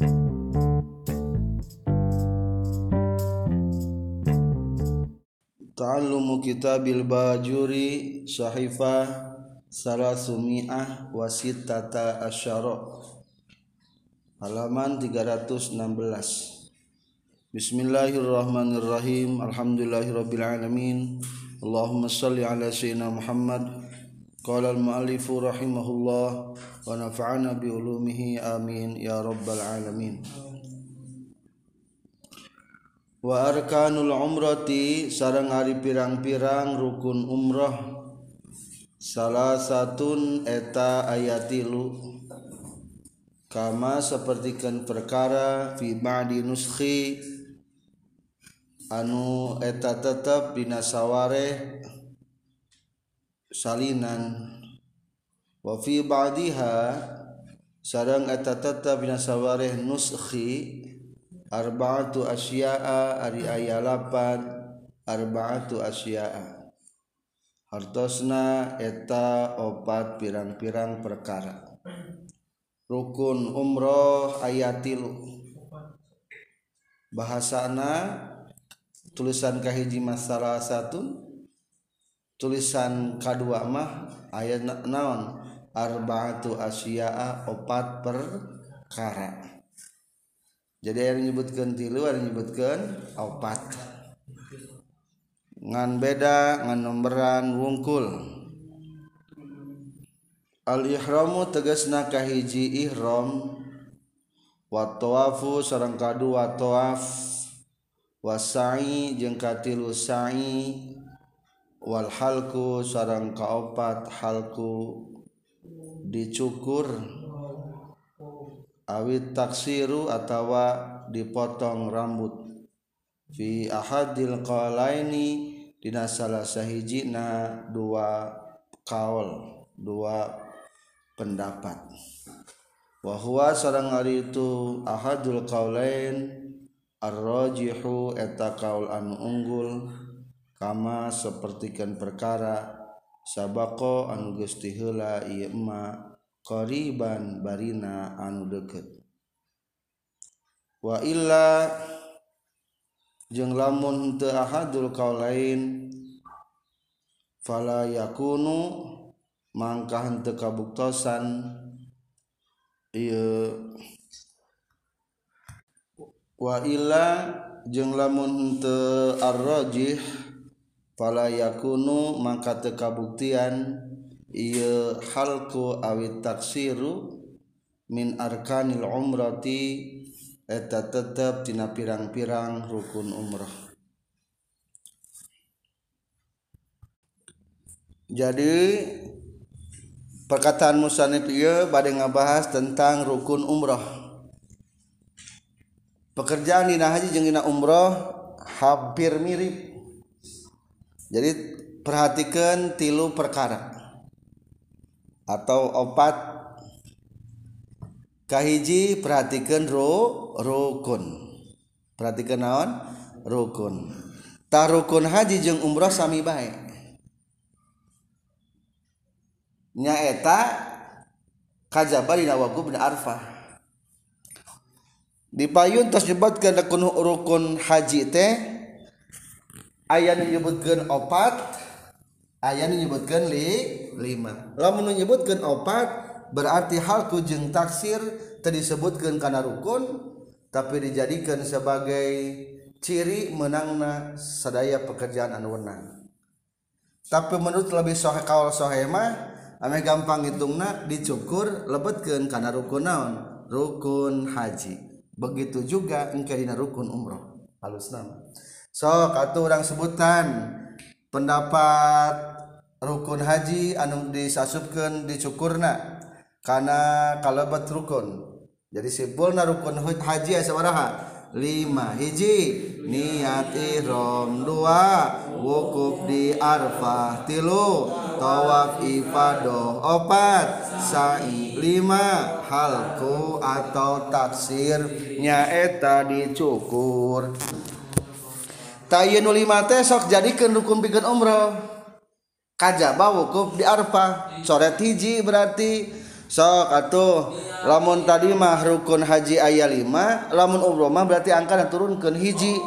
Ta'allumu kitabil bajuri sahifah salasumi'ah wasitata asyara. Halaman 316 Bismillahirrahmanirrahim. Alhamdulillahirabbil alamin. Allahumma salli ala sayyidina Muhammad. Qala al-muallifu rahimahullah wa nafa'ana bi ulumihi amin ya rabbal alamin. Wa arkanul umrati sareng ari pirang-pirang rukun umrah salah satun eta ayatilu kama sapertikeun perkara fi ba'di nuskhi anu eta tetep dina sawareh salinan wa fi ba'diha sareng eta tetep dina sawareh nuskhi arba'atu asya'a ari aya lapan arba'atu asya'a. Hartosna eta opat pirang-pirang perkara. Rukun umroh ayatilu bahasana tulisan kahiji masalah satu tulisan kedua mah ayat naon arba'atu asya'a opat perkara. Jadi yang menyebutkan tilu yang menyebutkan opat. Ngan beda ngan nomberan wungkul. Al ihramu tegasna kahiji ihram. Wa tawafu sareng kadua tawaf. Wa sa'i jeung katilu sa'i. Wal halku sareng kaopat halku dicukur. Awit taksiru atawa dipotong rambut. Fi ahadil qalaini dina salah sahijina dua kaul dua pendapat. Wa huwa sareng ari itu ahadul qaulain ar-rajihu eta kaul anu unggul kama sapertikeun perkara sabako anu Gusti heula ieu ema qariban Barina anu deket waila jeung lamun teu ahadul kaulain fala yakunu mangka henteu kabuktosan ieu wa illa jeung lamun te arrojih pala yakunu mangka teu kabuktian ieu halku awit taksiru min arkanil umrati eta tetep tina pirang-pirang rukun umrah. Jadi perkataan musanif ieu bade ngabahas tentang rukun umrah. Pekerjaan dina haji jeung dina umrah hampir mirip jadi perhatikan tilu perkara atau opat. Kahiji perhatikan ru rukun. Perhatikan naon? Rukun. Tar rukun haji jeung umroh sami baik nyaeta kajaba dina waquf bin arfah. Dipayun tos nyebutkeun rukun haji teh aya menyebutkan opat aya menyebutkan 5 lamun menyebutkan opat berarti halku jeng taksir tadi disebutkan karena rukun tapi dijadikan sebagai ciri menangna sedaya pekerjaan anu wenang. Tapi menurut lebih sohe kawal sohe mah ame gampang hitungna dicukur lebetkeun karena rukun naon? Rukun haji. Begitu juga engke dina rukun umroh. Halus nama sok atau orang sebutan. Pendapat rukun haji anu disasupkeun dicukurna. Karena kalaubat rukun jadi simpulna rukun haji aya sabaraha? Lima hiji niat ihram dua wukuf di arfah tilu tawaf ifadoh opat sa'i lima halku atau taksir nyaeta dicukur. tayin lima teh sok jadikeun rukun pikeun umroh kajaba wukuf di arfah. Coret hiji berarti. Sok atuh. Lamun tadi mah rukun haji aya lima lamun umroh mah berarti angka turunkan hiji.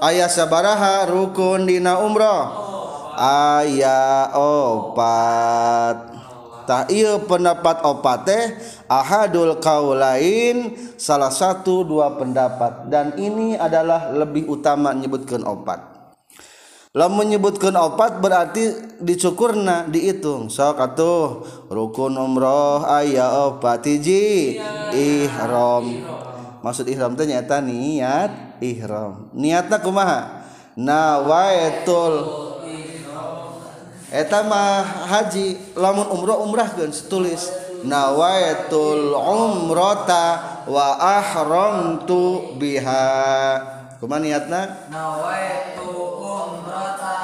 Aya sabaraha rukun dina umroh aya opat. Tak iya pendapat opat teh ahadul kaulain salah satu dua pendapat. Dan ini adalah lebih utama menyebutkan opat. Lah menyebutkan opat berarti dicukurna dihitung sok atuh rukun umroh ayat opat hiji. Ihram. Maksud ihram teh nyata niat ihram. Niatna kumaha? Nawaitul etama haji lamun umroh umrah kan tulis nawaitul umrota wa ahramtu biha. Kumaha niatna? Nawaitu umrota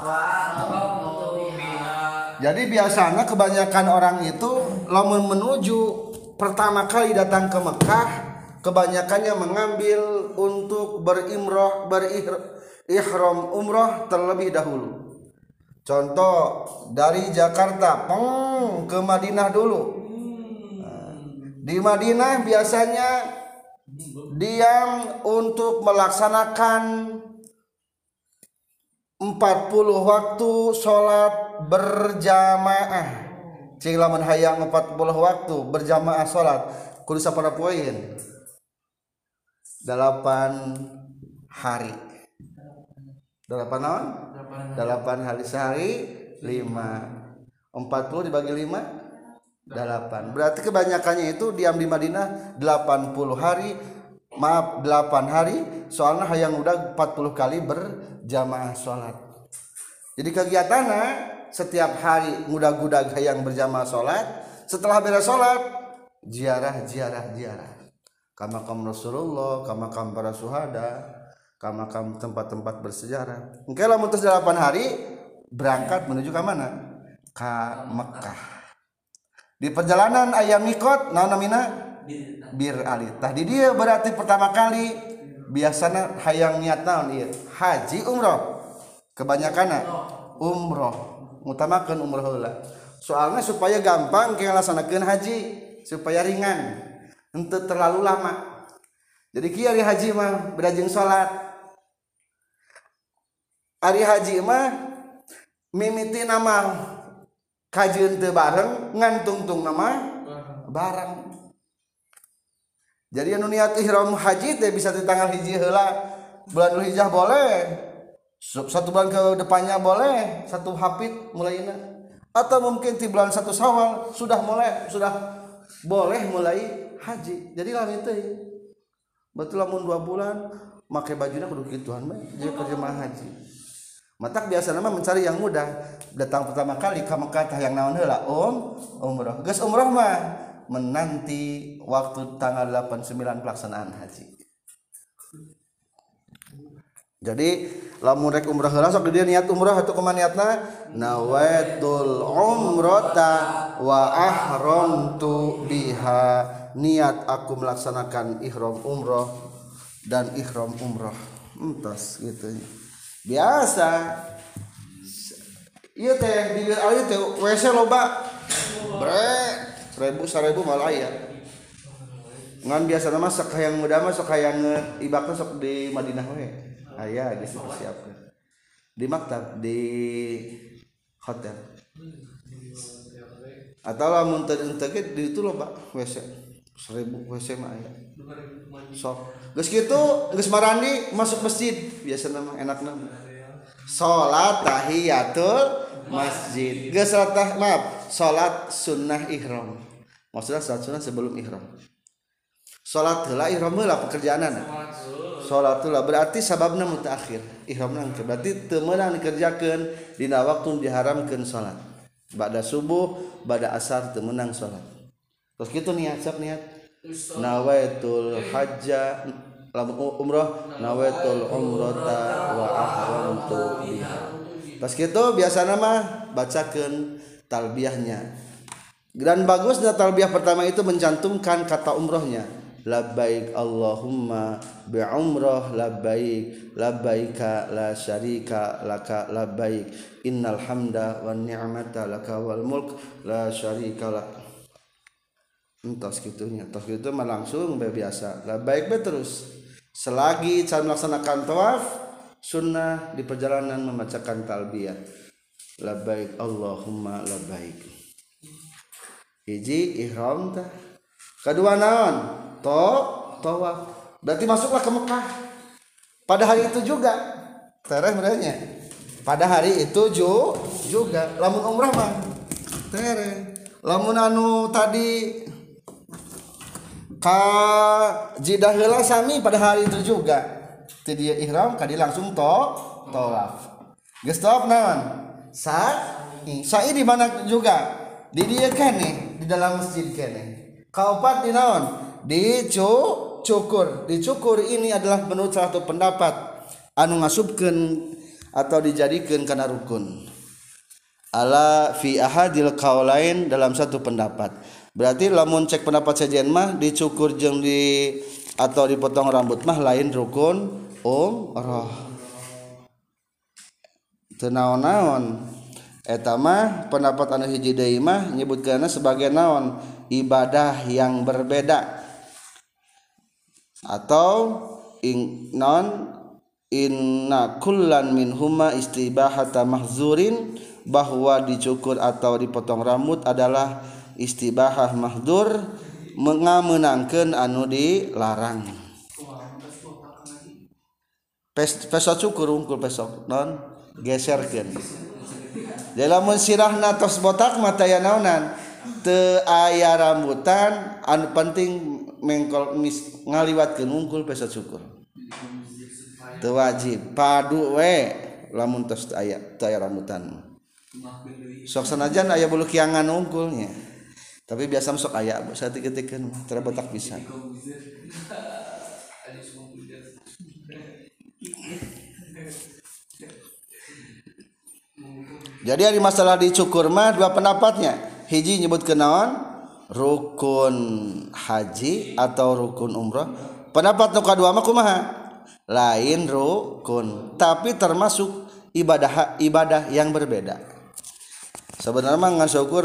wa ahramtu biha. Jadi biasanya kebanyakan orang itu lamun menuju pertama kali datang ke Mekah kebanyakannya mengambil untuk berimroh berihram umroh terlebih dahulu Contoh dari Jakarta peng ke Madinah dulu. Di Madinah biasanya diam untuk melaksanakan 40 waktu sholat berjamaah. Cing lamun hayang 40 waktu berjamaah sholat. Kudu pada poin. 8 hari. 8 tahun? 8 hari sehari 5 40 dibagi 5 8 berarti kebanyakannya itu diam di Madinah 80 hari. Maaf 8 hari. Soalnya yang udah 40 kali berjamaah sholat. Jadi kegiatannya setiap hari mudah-gudag yang berjamaah sholat. Setelah beres sholat ziarah ziarah ziarah. Kama kam Rasulullah kama kam para suhada ke makam tempat-tempat bersejarah. Mungkin lah mutus 8 hari berangkat menuju ke mana? Ke Mekah. Di perjalanan ayam mikot nah namina? Bir ali. tah di dia berarti pertama kali biasanya hayang niat naon iya. Haji umroh. Kebanyakan umroh. Mutamakan umroh lah soalnya supaya gampang kita laksanakan haji supaya ringan. Untuk terlalu lama. jadi kia Ari Haji mah berajeng salat. Ari Haji mah mimiti nama kajian teu bareng ngan tungtung nama barang. Jadi anu niat ihram haji teh bisa di tanggal hiji heula. Bulan hijjah boleh. Satu bulan ke depannya boleh. Satu hafid mulai atau mungkin di bulan satu sawal sudah mulai sudah boleh mulai haji. Jadi lain teh. Betul lamun dua bulan pakai bajunya kudu gituan jadi kerja haji mata biasa nama mencari yang mudah. Datang pertama kali ke Mekah yang naon heula? Um umroh. Geus umroh mah menanti waktu tanggal 89 pelaksanaan haji. Jadi lamun rek umroh heula sok dia niat umroh atau kumaha niatna? Nawaitul umrata wa ahramtu biha niat aku melaksanakan ihram umroh dan ihram umroh. Entas gitu. Biasa. Iya teh di ayo teh WC loba. Bre seribu seribu malah ya. Ngan biasa nama sok yang muda mah sok yang ibakna sok di Madinah we. Aya gitu siap di maktab di hotel. Atau lamun teu di itu loba WC seribu WC mah aya sok. Geus kitu geus marandi masuk masjid. Biasa nama enak nama. Salat tahiyatul masjid. Geus salat maaf salat sunnah ihram. Maksudnya salat sunnah sebelum ihram. Salat heula ihram heula pekerjaanan salat heula berarti sababna mutaakhir ihram nang berarti teu meunang dikerjakeun dina waktu diharamkeun salat ba'da subuh ba'da asar teu meunang salat terus gitu niat siap niat. Nawaitul hajja umroh. Nawaitul umrota wa ahramtu biha. pas gitu biasa nama bacakan talbiahnya dan bagusnya talbiah pertama itu mencantumkan kata umrohnya. Labbaik Allahumma bi umrah labbaik labbaika la syarika laka labbaik. Innal hamda wan ni'mata laka wal mulk la syarika lak entos gitunya tos gitu mah langsung be biasa. Lah baik be terus. Selagi cara melaksanakan tawaf sunnah di perjalanan membacakan talbiyah. Baik Allahumma baik hiji ihram tah kedua naon? To tawaf. Berarti masuklah ke Mekah. Pada hari itu juga. Tereh merenya pada hari itu ju, juga. Lamun umrah mah. Tereh. Lamun anu tadi ka jidah heula sami pada hari itu juga. Ti dia ihram kadi langsung to tawaf. Geus tawaf naon? Sa sa'i di mana juga? Di dia kene di dalam masjid kene. Kaopat di naon? Di cu cukur. Dicukur ini adalah menurut satu pendapat. Anu ngasubkeun atau dijadikan karena rukun. Ala fi ahadil kaulain dalam satu pendapat berarti lamun cek pendapat sejen mah dicukur jeng di atau dipotong rambut mah lain rukun umroh tenaon-naon eta mah pendapat anu hiji deui mah nyebutkeunna sebagai naon? Ibadah yang berbeda. Atau in, non inna kullan min huma istibahata mahzurin bahwa dicukur atau dipotong rambut adalah istibahah mahdur mengamenangkan anu dilarang. Pes, pesok cukur ungkul pesok non? Geserkan dalam sirahna tos botak mata ya naunan te aya rambutan anu penting mengkol mis ngaliwatkeun ungkul pesok cukur. Teu wajib. Padu we lamun tos aya teu aya rambutan. Sok sanajan aya bulu kiangan ungkulnya tapi biasa masuk ayat saya ketikkan terbetak bisa. Jadi hari masalah dicukur mah dua pendapatnya. Hiji nyebut kenaon rukun haji atau rukun umrah pendapat nuka dua mah kumaha? Lain rukun tapi termasuk ibadah ibadah yang berbeda. Sebenarnya ngan syukur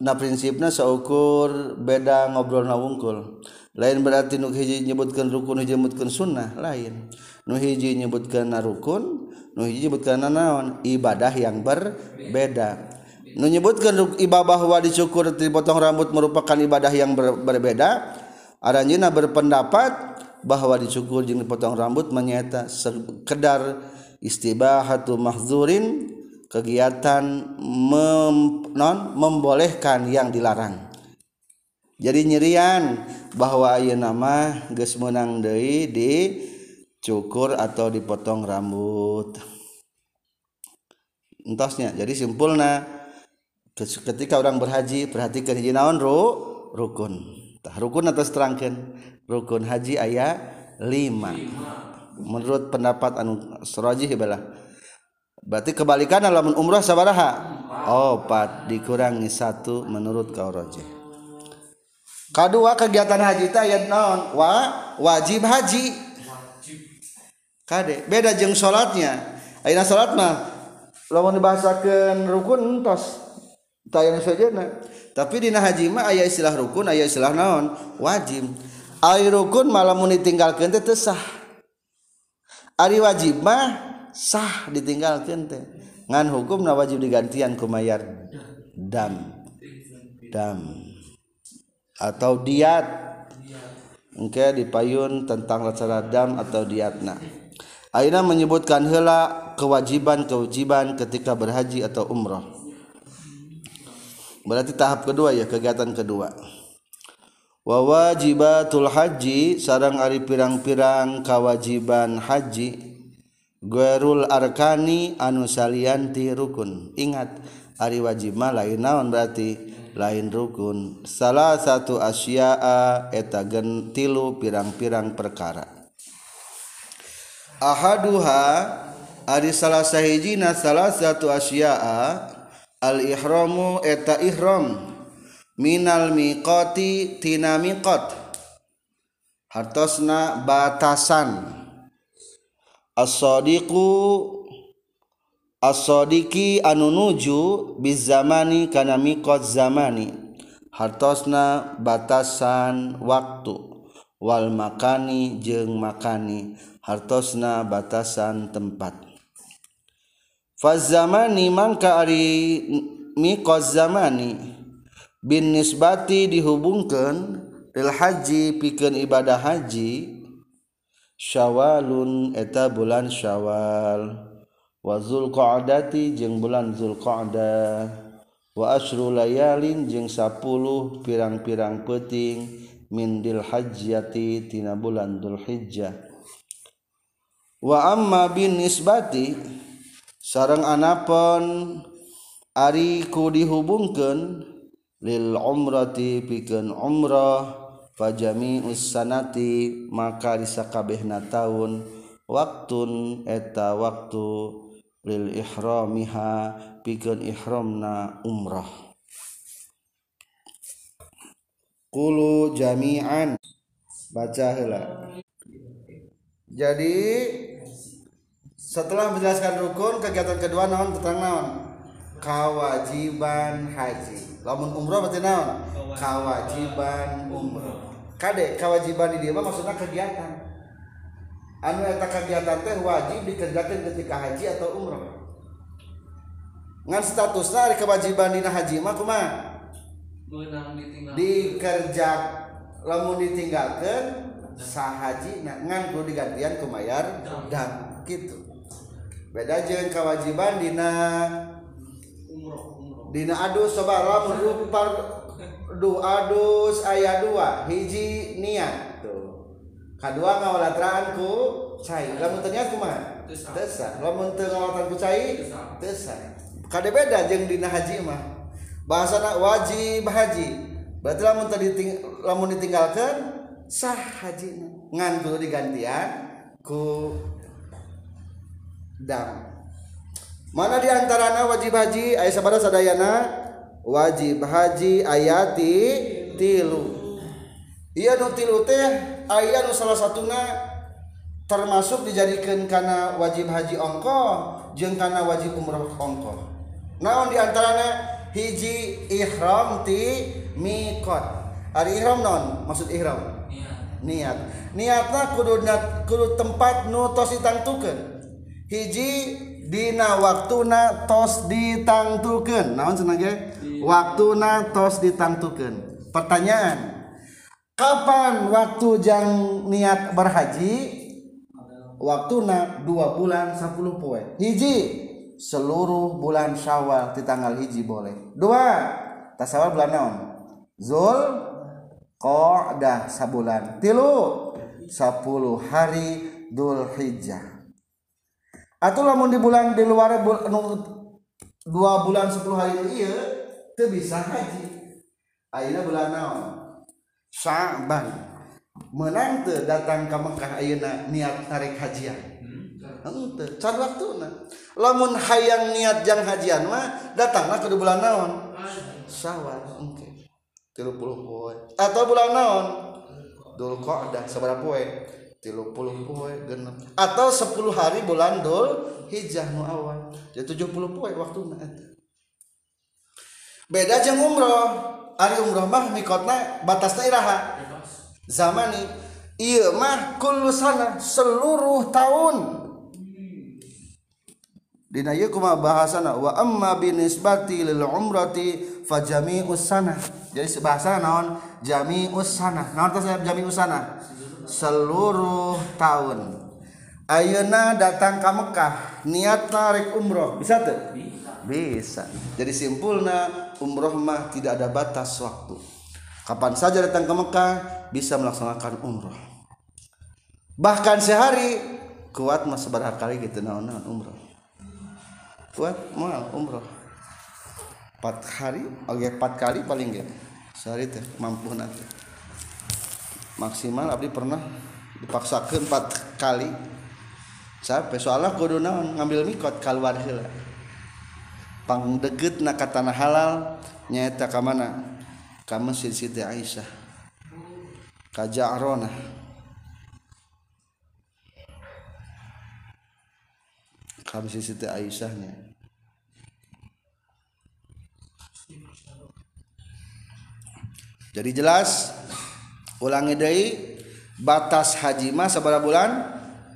na prinsipna seukur beda ngobrol na wungkul. Lain berarti nu hiji nyebutkan rukun hiji nyebutkan sunnah lain. Nu hiji nyebutkan na rukun nuhiji nyebutkan na naon ibadah yang berbeda. Nu nyebutkan ibadah bahwa dicukur dipotong rambut merupakan ibadah yang ber, berbeda. Aranjina berpendapat bahwa dicukur jeung dipotong rambut menyata sekedar istibahatu mahzurin kegiatan mem, non membolehkan yang dilarang. Jadi nyerian bahwa ayo nama geus menang deui di cukur atau dipotong rambut. Entosnya jadi simpulna ketika orang berhaji perhatikan hiji naon ru rukun. Tah rukun atas terangkan rukun haji ayat lima. Menurut pendapat anu serajih balah berarti kebalikan dalam umrah sabaraha opat dikurangi satu menurut kau roje kedua kegiatan haji itu ayat non wa wajib haji. Kade beda jeng sholatnya. Ayat sholat mah lawan dibahasakan rukun entos saja tapi dina haji mah ayat istilah rukun ayat istilah naon? Wajib. Ayat rukun malah mau ditinggalkan teh sah. Ari wajib mah sah ditinggalkan teh. Ngan hukum na wajib digantian kumayar dam. Dam. Atau diat. Engke dipayun tentang acara dam atau diatna. Aina menyebutkan hela kewajiban-kewajiban ketika berhaji atau umrah. Berarti tahap kedua ya, kegiatan kedua. Wa wajibatul haji sarang ari pirang-pirang kewajiban haji Guerul Arkani anu salianti rukun. Ingat Ari wajimah lain naon berarti? Lain rukun. Salah satu asyaa eta gentilu pirang-pirang perkara. Ahaduha Ari salah sahijina salah satu asyaa al-ihramu eta ihram. Minal miqati tina miqat. Hartosna batasan. as-sadiqu as-sadiqi anu nuju bizamani kana miqat zamani. Hartosna batasan waktu. Wal makani jeung makani. Hartosna batasan tempat. Fazamani mangka ari miqat zamani. Bin nisbati dihubungkeun lil haji pikeun ibadah haji. Syawalun eta bulan Syawal. Wa Zulqa'dati jeung bulan Zulqa'dah. Wa asrul layalin jeung 10 pirang-pirang peting min dil hajjati tina bulan Dzulhijjah wa amma bin nisbati sareng anapon ari ku dihubungkeun lil umrati pikeun umrah. Fajami sanati maka disakabehna taun waktun eta waktu lil ihramiha pikeun ihramna umrah. Kulu jami'an. Baca heula. Jadi setelah menjelaskan rukun kegiatan kedua naon? Tentang naon? Kewajiban haji. Lamun umrah berarti naon? Kewajiban umrah kade kewajiban di dia maksudnya kegiatan. Anu eta kegiatan teh wajib dikerjakan ketika haji atau umrah. Ngan statusnya ada kewajiban dina haji mah kumaha? Dikerja lamun ditinggalkan sah haji nah, ngan kudu digantian kumayar dan gitu. Beda jeung kewajiban dina dina adus coba lamun du adus ayat dua hiji niat tuh. Kedua ngawalatraan ku cai. Lamun ternyata kumaha tesa. Lamun teu ngawalatraan ku cai? Tesa. Kade beda jeung dina haji mah. Bahasana wajib haji. Berarti lamun tadi lamun ditinggalkan sah haji. Ngan kudu digantian ku dam. Mana diantarana wajib haji? Ayat sabada sadayana wajib Haji ayati tilu. Iya nu tilu teh aya nu salah satuna termasuk dijadikan karena wajib haji ongkoh jeung karena wajib umroh ongkoh naon diantaranya hiji ihram ti mikot ari ihram non maksud ihram? Niat. Niatna kudu kudu tempat nu tos ditentukeun hiji Dina waktuna tos ditangtuken naon senage waktuna tos ditangtuken pertanyaan Kapan waktujang niat berhaji? Waktuna dua bulan 10 poe. Hiji seluruh bulan Syawal di tanggal hiji boleh. Dua tasawal bulan naon? Zul Qodah sabulan. Tilu 10 hari Dzulhijjah atau lamun di bulan di luar bul, nu, dua bulan sepuluh hari iya itu bisa haji. Akhirnya bulan naon? Sa'ban menang te datang ke Mekah ayeuna niat tarik hajian. Ente hmm. can waktuna. Lamun hayang niat jang hajian mah datanglah ke bulan naon? Syawal oke. Okay. puluh poe. Atau bulan naon? Dzulqa'dah seberapa poe. Tilu puluh poe genep. Atau sepuluh hari bulan dul hijah nu awal. Jadi tujuh puluh poe waktu eta. Beda jeng umroh. Hari umroh mah mikotna batasna iraha. Zamani. Iya mah kullu sana seluruh tahun. Dina ieu kumaha bahasana? Wa amma binisbati lil umrati fa jami'us sana. Jadi bahasa naon? Jami'us sana. Naon teh jami'us sana seluruh tahun. Ayeuna datang ke Mekah niat tarik umroh. Bisa tuh bisa. Jadi simpulna umroh mah tidak ada batas waktu. Kapan saja datang ke Mekah bisa melaksanakan umroh. Bahkan sehari kuat mas seberapa kali gitu naon naon umroh. Kuat mal umroh. Empat hari oke empat kali paling gak sehari teh mampu nanti maksimal Abdi pernah dipaksakan empat kali. Sampai soalnya kudu naon ngambil mikot keluar heula. Pang deget nak tanah halal nyata ka mana? Ka masjid Siti Aisyah. Ka Ja'rona. Ka masjid Siti Aisyahnya jadi jelas ulangi deui batas haji mah sabaraha bulan?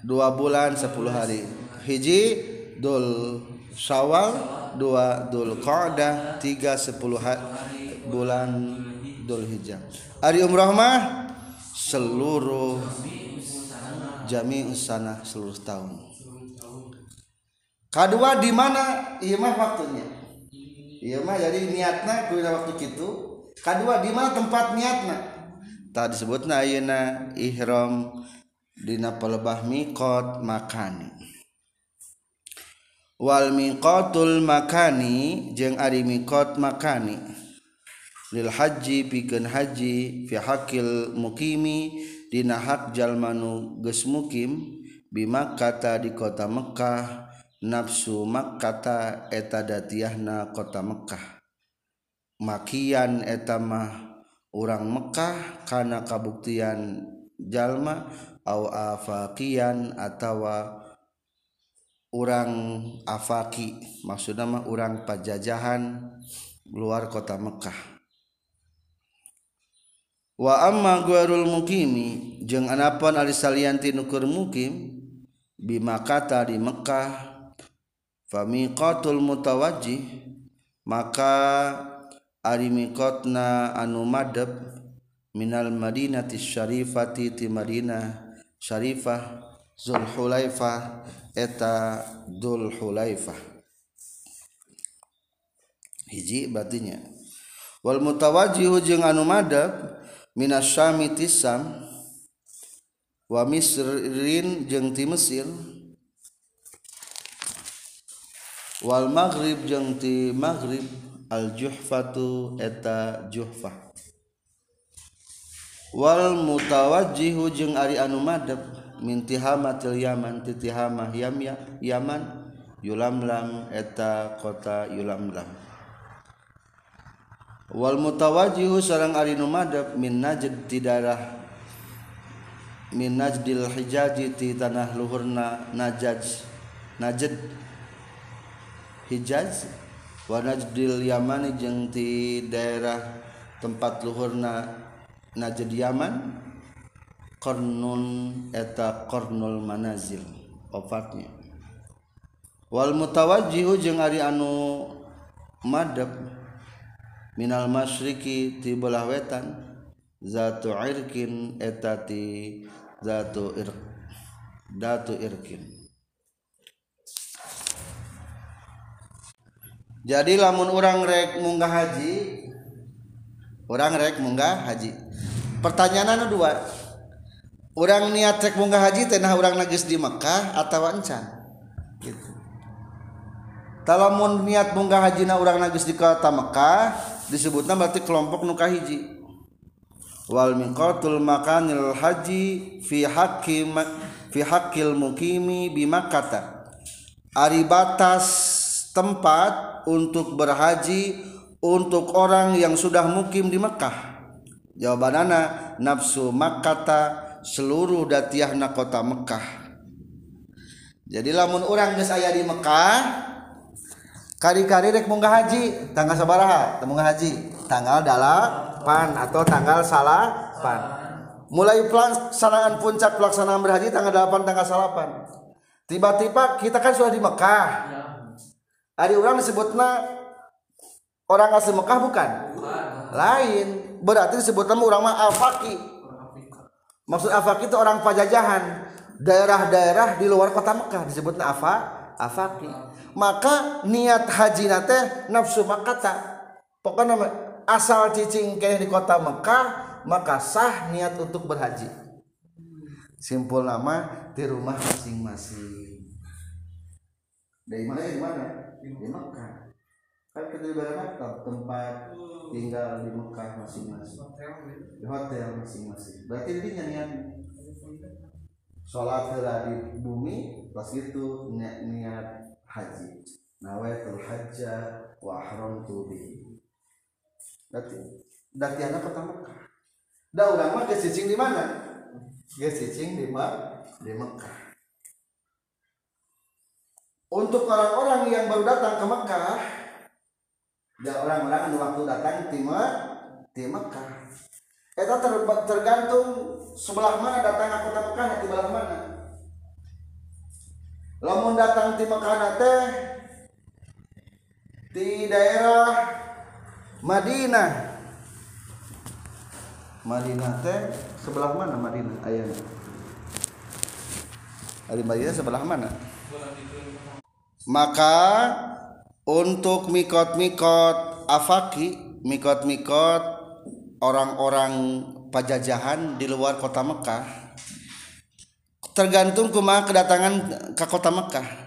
Dua bulan 10 hari. Hiji dul syawal. Dua dul qa'dah. Tiga sepuluh bulan dul hijjah. Hari umrah mah seluruh jami usana seluruh tahun. Kedua di mana? Iya mah waktunya. Iya mah jadi niatna kudu waktu kitu. Kedua di mana tempat niatna tak disebutna ayeuna ihram dina pelebah miqat makani. Wal miqatul makani jeung ari miqat makani. Lil haji pikeun haji fi hakil mukimi dina hak jalma nu geus mukim bi Makkah di kota Mekkah nafsu Makkah eta datiahna kota Mekkah. Makian eta mah urang Mekkah kana kabuktian jalma au afaqian atawa urang afaki. Maksudna mah urang pajajahan luar kota Mekkah wa amma ghairul mukimi jeung anapan ari salianti nukur mukim bi makata di Mekkah famiqatul mutawajjih maka ari miqatna anu madep minal madinati syarifati ti Madinah syarifah Zulhulaifah eta Zulhulaifah hiji batinya. Wal mutawajjihu jeung anu madep minas syami tisam wa misrin jeung ti Mesir wal maghrib jeung ti maghrib al juhfatu eta juhfah. Wal mutawajjihu jeung ari anu madhep min tihamatil yaman ti tihamah yam yaman yulamlam eta kota yulamlam wal mutawajjihu sareng ari nu madhep min najd ti min najdil hijaji ti tanah luhurna najaj najd hijaz Wanajdil Yamani jeung ti daerah tempat luhurna Najd Yaman Kornun eta Kornul Manazil opatnya Wal mutawajjihu jeung ari anu madep minal masyriqi ti belah wetan zatu irkin eta ti zatu ir datu irkin. Jadi lamun orang rek munggah haji orang rek munggah haji. Pertanyaan anu dua orang niat rek munggah haji teh nah orang nagis di Mekah atau encan gitu. Talamun niat munggah haji na orang nagis di kota Mekah disebutnya berarti kelompok nuka hiji wal miqatul makanil haji fi haqqi fi haqqil mukimi bi Makkah ari batas tempat untuk berhaji untuk orang yang sudah mukim di Mekah? Jawabanana nafsu Makkata seluruh datiahna kota Mekah. Jadi lamun orang geus aya di Mekah kari-kari rek munggah haji tanggal sabaraha munggah haji tanggal dalapan atau tanggal salapan. Mulai pelaksanaan puncak pelaksanaan berhaji tanggal 8 tanggal salapan. Tiba-tiba kita kan sudah di Mekah Ari orang disebutna orang asli Mekah bukan? Lain. Berarti disebutnya orang mah afaki. Maksud afaki itu orang pajajahan. Daerah-daerah di luar kota Mekah disebutnya afa afaki. Maka niat haji nate nafsu makata. Pokoknya asal cicing kayak di kota Mekah maka sah niat untuk berhaji. Simpul nama di rumah masing-masing. Dari mana ya? Di mana? Di Mekah. Kan kita Mekah tempat tinggal di Mekah masing-masing. Di hotel masing-masing. Berarti ini nyanyian sholat di bumi pas itu niat, niat haji. Nawaitul hajja wa ahramtu bi berarti berarti anak pertama dah udah mah cicing di mana? Ke cicing di Mekah di Mekah untuk orang-orang yang baru datang ke Mekah dan orang-orang yang waktu datang di, Mekah Eta tergantung sebelah mana datang ke kota Mekah di sebelah mana. Lamun datang di Mekah teh di daerah Madinah. Madinah teh sebelah mana Madinah ayahnya? Di Madinah sebelah mana? Maka untuk mikot-mikot afaki, mikot-mikot orang-orang pajajahan di luar kota Mekah tergantung kuma kedatangan ke kota Mekah.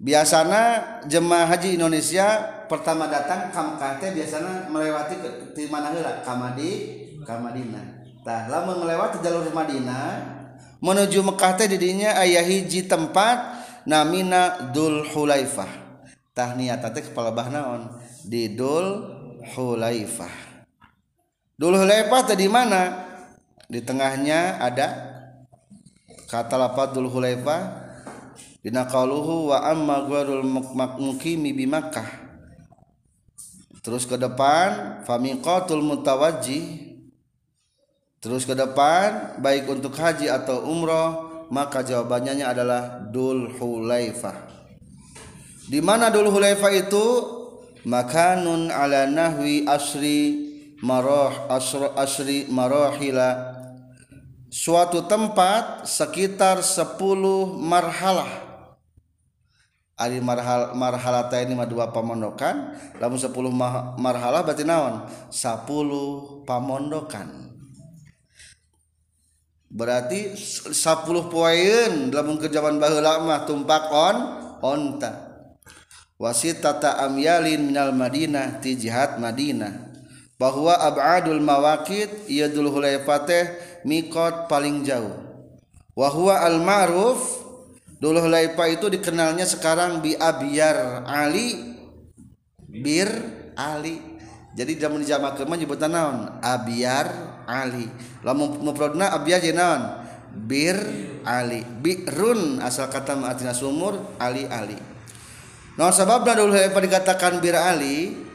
Biasanya jemaah haji Indonesia pertama datang ke Mekah teh biasanya melewati ke di mana heula? Kamadi Kamadina tah lama melewati jalur Madinah menuju Mekah teh didinya ayah hiji tempat namina Dul Hulaifah tah niat teh kepala bah naon di Dul Hulaifah Dulu Hulaifah tadi mana? Di tengahnya ada kata lapat Dul Hulaifah dina qauluhu wa amma gharul muqimi bi Makkah. Terus ke depan famiqatul mutawajjih. Terus ke depan baik untuk haji atau umroh maka jawabannya adalah Dul Hulaifah. Di mana Dul Hulaifah itu? Makanun ala nahwi asri maroh asro asri marohila suatu tempat sekitar 10 marhalah. Ari marhal marhalah ini mah dua pamondokan lamun 10 marhalah berarti naon? 10 pamondokan berarti 10 poin dalam kerjaan baheula mah tumpak on onta wasit tata amyalin minal Madinah ti jihad Madinah. Bahwa abadul mawakid ia dulu hulaipateh mikot paling jauh. Wahwa al ma'ruf dulu hulaipa itu dikenalnya sekarang bi abiyar ali bir ali. Jadi zaman zaman kema nyebutan naon? Abiyar ali. Lamun mufradna abiyar jadi naon? Bir ali. Birun asal kata artinya sumur ali ali. Nah sebabna dulu dikatakan bir ali?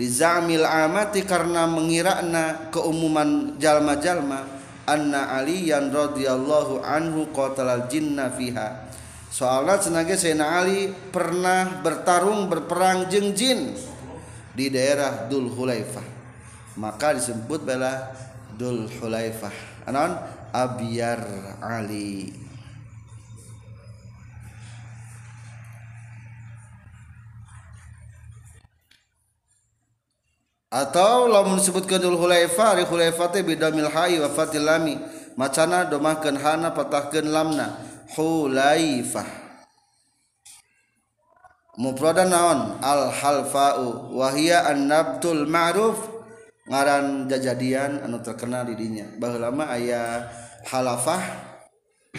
Rizamil amati karena mengirakna keumuman jalma-jalma anna aliyan radhiyallahu anhu qatalal jinna fiha. Soalnya senaga Sayyidina Ali pernah bertarung berperang jeng jin di daerah Dul Hulaifah. Maka disebut bela Dul Hulaifah. Anon? Abiyar Ali. Atau lamun disebutkan dul hulaifa ari hulaifa teh bidamil wa fatil lami. Macana domahkeun hana patahkeun lamna. Hulaifah mufradan naon al halfa'u wa hiya an nabtul ma'ruf ngaran jajadian anu terkenal di dinya. Baheula mah aya halafah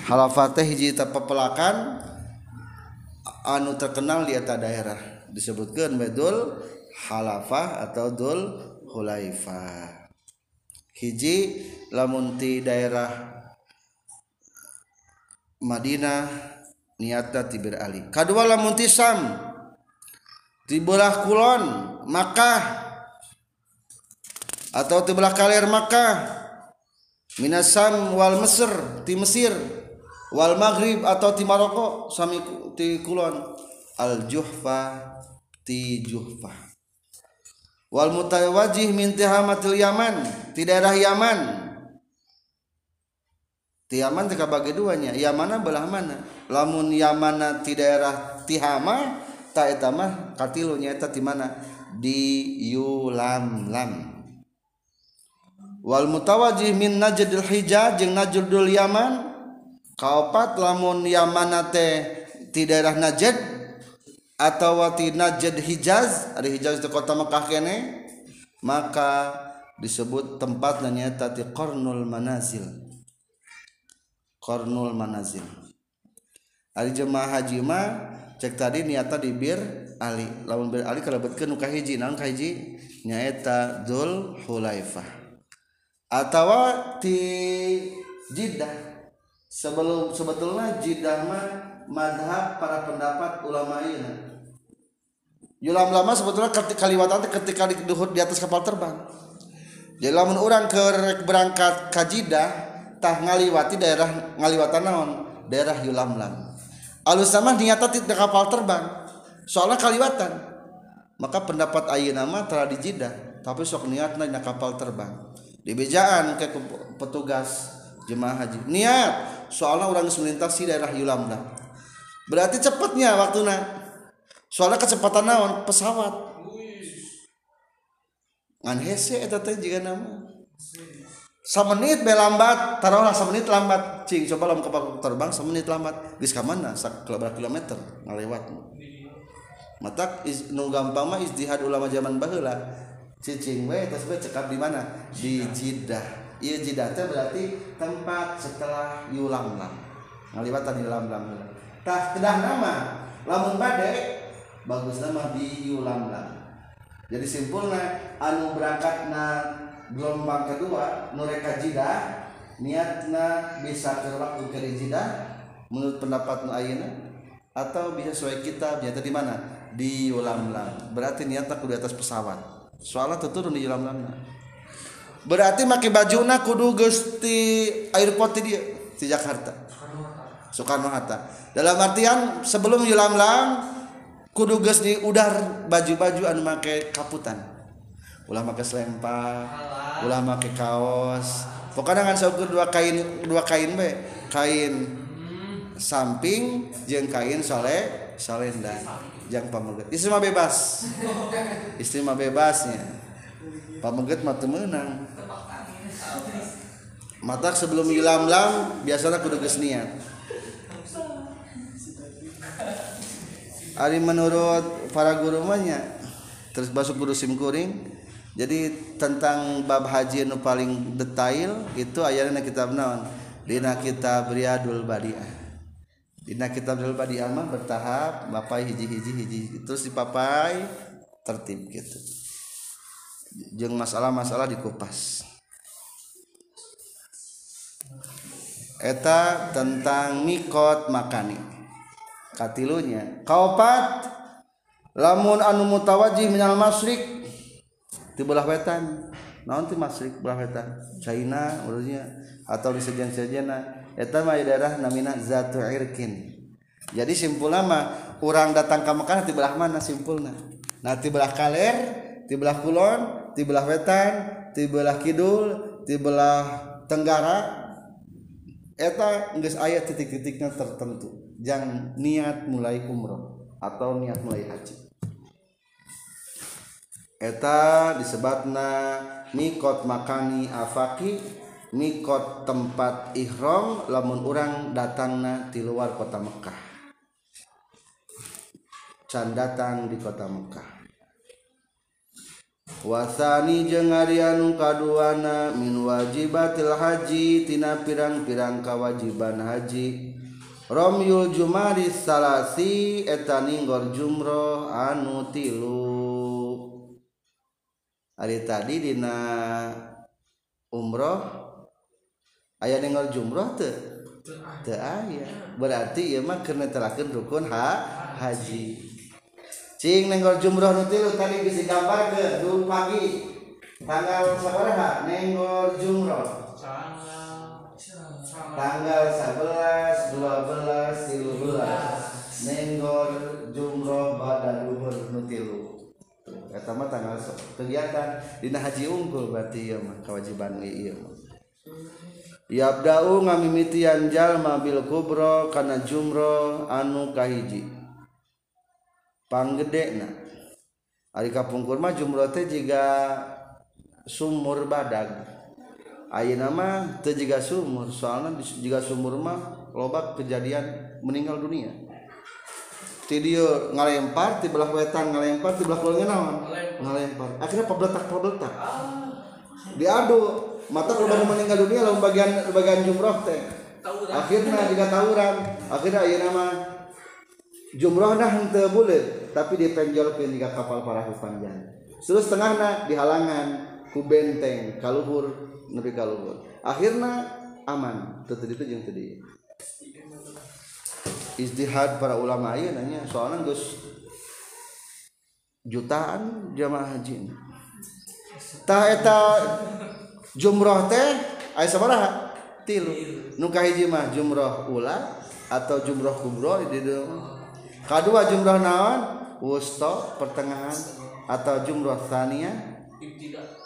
halafah teh hiji pepelakan anu terkenal di eta daerah. Disebutkeun bedul halafah atau dul hulaifah. Hiji lamun ti daerah Madinah niatna tibir ali. Kedua lamunti Sam di belah kulon Makkah. Atau di belah kalir Makkah. Minasam wal Mesir di Mesir. Wal Maghrib atau di Maroko sami di kulon. Al Juhfa ti Juhfa. Wal mutawajih min tihamatil Yaman di daerah Yaman ti Yaman teka bagi duanya. Yamana belah mana? Lamun Yamana di daerah Tihama ta eta mah katilu nyaeta di mana? Di Yulam lam wal mutawajih min Najdul Hijaz jeung Najdul Yaman. Kaopat lamun Yamana teh di daerah Najd atau wati Najd Hijaz ada Hijaz di kota Mekah kene maka disebut tempat nyata di Qarnul Manazil Qarnul Manazil. Ari jemaah haji mah cek tadi niata di bir Ali. Lamun bir Ali kalebetkeun nu hiji naon ka hiji nyaeta Dzul Hulaifah. Atawa ti Jeddah sebelum sebetulnya Jeddah mah madhab para pendapat ulama ini Yulam lama sebetulnya ketika kaliwatan ketika di, di atas kapal terbang. jadi lamun orang ke berangkat kajidah tah ngaliwati daerah ngaliwatan naon? Daerah yulamlam alus sama niata tidak kapal terbang. Soalnya kaliwatan. Maka pendapat ayeuna nama telah dijidah tapi sok niatna dina kapal terbang. Di bejaan ke petugas jemaah haji. Niat! Soalnya orang melintasi daerah yulamlam berarti cepatnya waktunya soalnya kecepatan naon? Pesawat. Ngan hese eta teh jiga nama semenit be lambat taruhlah semenit lambat. Cing coba lam kapal terbang semenit lambat. Geus ka mana? Sak kilometer ngalewat. Mata nu gampang mah istihad ulama zaman baheula cicing we tos we cekap di mana? Di Jidah ieu Jidah teh berarti tempat setelah yulamlam. Ngaliwatan yulamlam tah kedah nama lamun bade bagus nama di yulamlam. Jadi simpulnya anu berangkat na gelombang kedua nureka jida niatna bisa terwaktu ke jida menurut pendapat ayana atau bisa sesuai kita biasa di mana? Di ulam berarti niatnya kudu atas pesawat. Soalnya turun di ulam berarti pakai baju na kudu gusti airport dia di Jakarta. Soekarno Hatta. Dalam artian sebelum ulam kudu geus di udar baju-baju anu make kaputan ulah make selempang ulah make kaos. Pokoknya ngan saukur dua kain dua kain be. Kain samping jeung kain sole solenda jang pameget. Istri mah bebas. Istri mah bebasnya. Pameget mah teu meunang. Mata sebelum ilam-lam biasanya kudu geus niat. Ari menurut para guru banyak terus masuk guru simkuring jadi tentang bab haji nu paling detail itu ayatnya kitab naon? Dina kitab Riyadul Badiah. Dina kitab Riyadul Badiah mah bertahap bapai hiji hiji hiji terus dipapai tertib gitu. Jeung masalah-masalah dikupas. Eta tentang mikot makani. Katilunya kaupat lamun anu mutawajih minal masrik di belah wetan. Naon ti masrik belah wetan? China urusnya atau di sejen sejena eta mah daerah namina zatu irkin. Jadi simpulna mah urang datang ke Mekah ti belah mana simpulna? Nah ti belah kaler ti belah kulon ti belah wetan ti belah kidul ti belah tenggara. Eta geus aya titik-titiknya tertentu. Jang niat mulai umroh atau niat mulai haji. Eta disebutna mikot makani afaki mikot tempat ihram lamun orang datangna di luar kota Mekah. Can datang di kota Mekah. Wasani jeung anu kaduana min wajibatil haji tina pirang-pirang kewajiban haji. Romyul Jumari salasi etaninggor jumroh anu tilu hari tadi dina umroh ayah ninggor jumroh tuh tuh ayah berarti ya mah kena terakhir rukun ha haji. Cing ninggor jumroh anu tilu tadi bisa gambar ke dulu pagi tanggal seberapa ninggor jumroh. Tanggal 11 12 13 nenggor jumroh pada luhur nutilu pertama tanggal kegiatan. Dina Haji unggul berarti ya mah kewajiban iya mah. Yabda'u ngamimitian jalma bil kubro kana jumro anu kahiji. Panggedekna Ari kapungkur mah jumro teh jiga sumur badag. Ayeuna mah teu jiga sumur soalnya jiga sumur mah loba kejadian meninggal dunia. Video ngalempar di belah wetan ngalempar di belah kulonnya naon? Ngalempar. Akhirnya pabletak pabletak diadu mata kalau meninggal dunia lalu bagian bagian jumroh teh. Akhirnya juga tawuran. Akhirnya ayo nama jumroh dah hente bulat tapi dia penjolkeun jika kapal parahu panjang terus tengahnya di halangan ku benteng kaluhur nepi ka akhirnya aman. Tetep itu yang tadi istihad para ulama aja nanya soalnya gus jutaan jamaah haji. Taheta jumroh teh aya sabaraha? Tilu. Nu kahiji mah jumroh ula atau jumroh kubro di kadua jumroh naon? Wusta pertengahan atau jumroh tania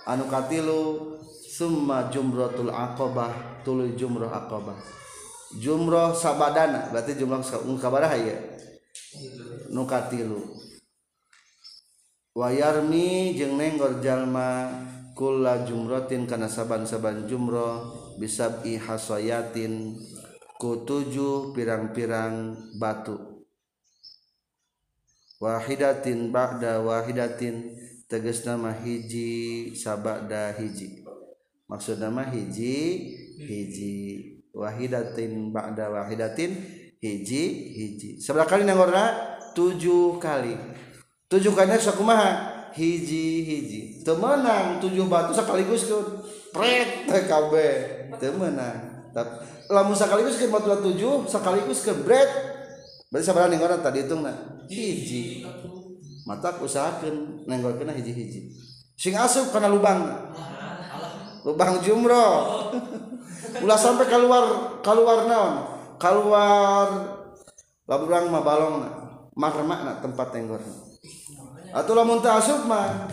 anu katilu summa jumratul aqabah tuluy jumroh aqabah jumroh sabadana berarti jumlah kabaraha ya nuka tilu wayarmi jeung nenggor jalma kula jumrotin kana saban-saban jumroh bisabi hasayatin ku tujuh pirang-pirang batu. Wahidatin ba'da wahidatin tegas nama hiji sabada hiji. Maksud nama hiji hiji. wahidatin ba'da wahidatin hiji hiji. Sebelah kali nangorna tujuh kali. Tujuh kali sakumaha hiji hiji. Temenang tujuh batu sekaligus ke pret TKB temenang. Tapi lamun sekaligus ke batu tujuh sekaligus ke bret berarti sabar nengorna tadi hitung nah hiji. Mata usahakan nenggor kena hiji hiji sing asup karena lubang. Lubang jumroh. ulah sampai keluar keluar naon? Keluar laburang mah balong makna tempat tenggor atau lamun teu asup mah.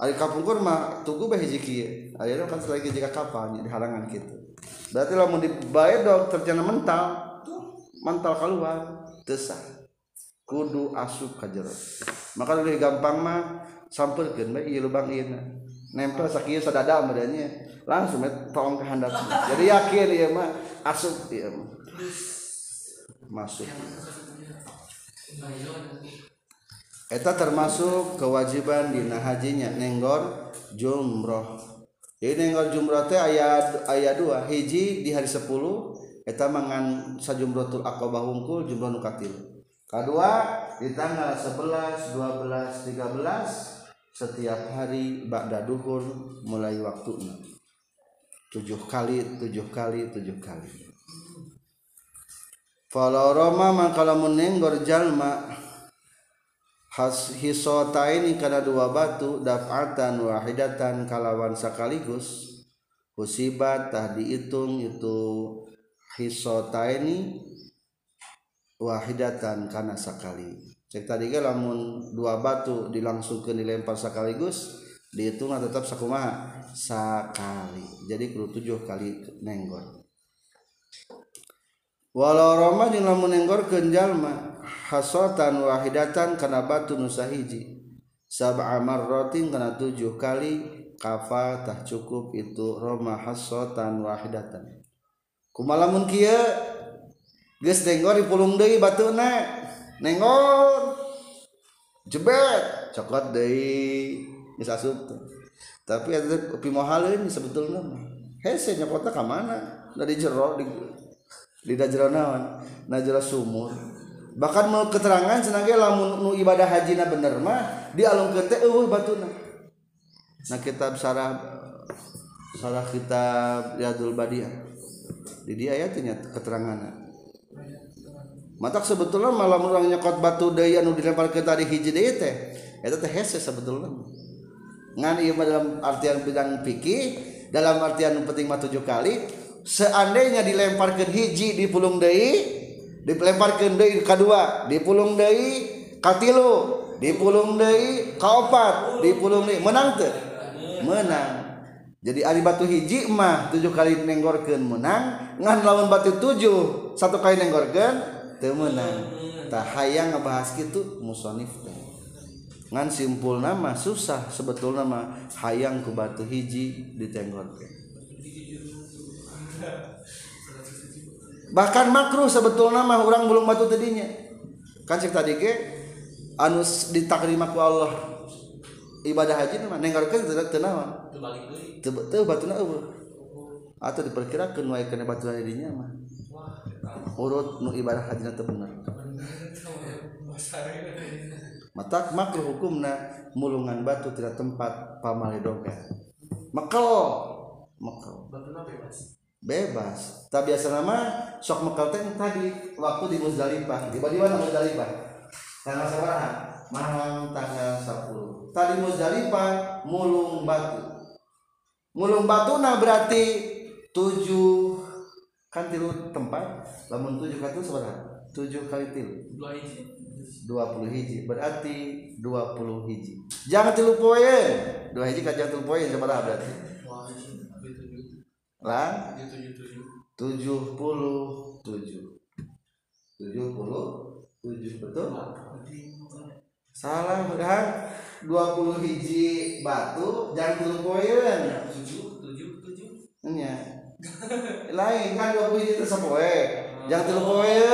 Ari kapungkur mah tugu bae hiji kieu. Ayeuna kan selagi jika kapal di halangan kitu. Berarti lamun dibae dok terjana mental. Mental keluar tesah kudu asup ka jero. Maka lebih gampang mah sampurkeun bae ieu lubang ieu nempel sakieu sadada meureunnya. Langsung tolong ke handap jadi yakin ieu mah asup ieu masuk. Eta termasuk kewajiban dina hajinya. Nenggor jumroh. Jadi nenggor jumroh teh ayat ayat dua. Hiji di hari sepuluh eta mangan sajumrotul akobah hungkul jumroh nukatil. Kedua di tanggal 11, 12, 13 setiap hari ba'da duhur mulai waktunya. Tujuh kali, tujuh kali, tujuh kali. Falau Roma mangkala menenggor jalma has hisota ini karena dua batu dafatan wahidatan kalawan sekaligus musibat tah dihitung itu hisota ini wahidatan karena sekali cek tadi lamun dua batu dilangsungkan dilempar sekaligus dihitung tetap sakumaha sakali jadi kudu tujuh kali nenggor. Walau roma jeung lamun nenggor kenjalma hasotan wahidatan kana batu nusahiji sab'a marratin kana tujuh kali kafa tah cukup itu roma hasotan wahidatan. Kumalamun kieu geus nenggor dipulung deui batuna nenggor. Jebet cokot deui. geus asup tapi eta upi mohalin sebetulnya. Hese nya kota ka mana? Da di jero di di jero naon. Na jero sumur. Bahkan mau keterangan senage lamun nu ibadah hajina bener mah di alung kete eueuh batuna. Nah kitab sarah sarah kitab Riyadul Badiah. Di dia ya ternyata keterangan mata sebetulnya malam orang nyekot batu daya nu dilempar ke tadi hiji deui teh. Eta teh hese sebetulnya. ngan ieu dalam artian bidang fikih dalam artian penting mah tujuh kali seandainya dilemparkan hiji di pulung deui dilemparkan deui kedua dipulung di pulung deui katilu dipulung di pulung deui kaopat dipulung di pulung deui menang teu menang. Jadi ari batu hiji mah tujuh kali nenggorkeun menang ngan lawan batu tujuh satu kali nenggorkeun teu menang. Tah hayang ngebahas kitu musonif teh. ngan simpul nama susah sebetul nama hayang ku batu hiji ditenggor bahkan makruh sebetul nama orang belum batu tadinya kan cek tadi ke anus ditakrimaku Allah. Ibadah haji nama nenggorkan tidak tenawa teu batu eueuh. Atau diperkirakan wae kena batu tadinya mah. Urut nu ibadah haji teu bener. Matak makruh hukumna mulungan batu tidak tempat pamaledoga mekel. Mekel. Batuna bebas. Bebas. Tak biasa nama sok mekal teh tadi waktu di Muzdalifah. Di mana Muzdalifah? Tanggal seberapa malam tanggal 10 tadi Muzdalifah mulung batu. Mulung batu nah berarti tujuh kan tilu tempat lamun tujuh kali seberapa tujuh kali tilu. Dua puluh hiji. Berarti dua puluh hiji. Jangan tilu poin. Dua hiji kan jangan tilu poin seberapa berarti. Lah? Tujuh puluh tujuh. tujuh puluh tujuh betul? Salah kan dua puluh hiji batu jangan tilu poin. Tujuh lain kan dua puluh hiji tersepoe jangan tilu poin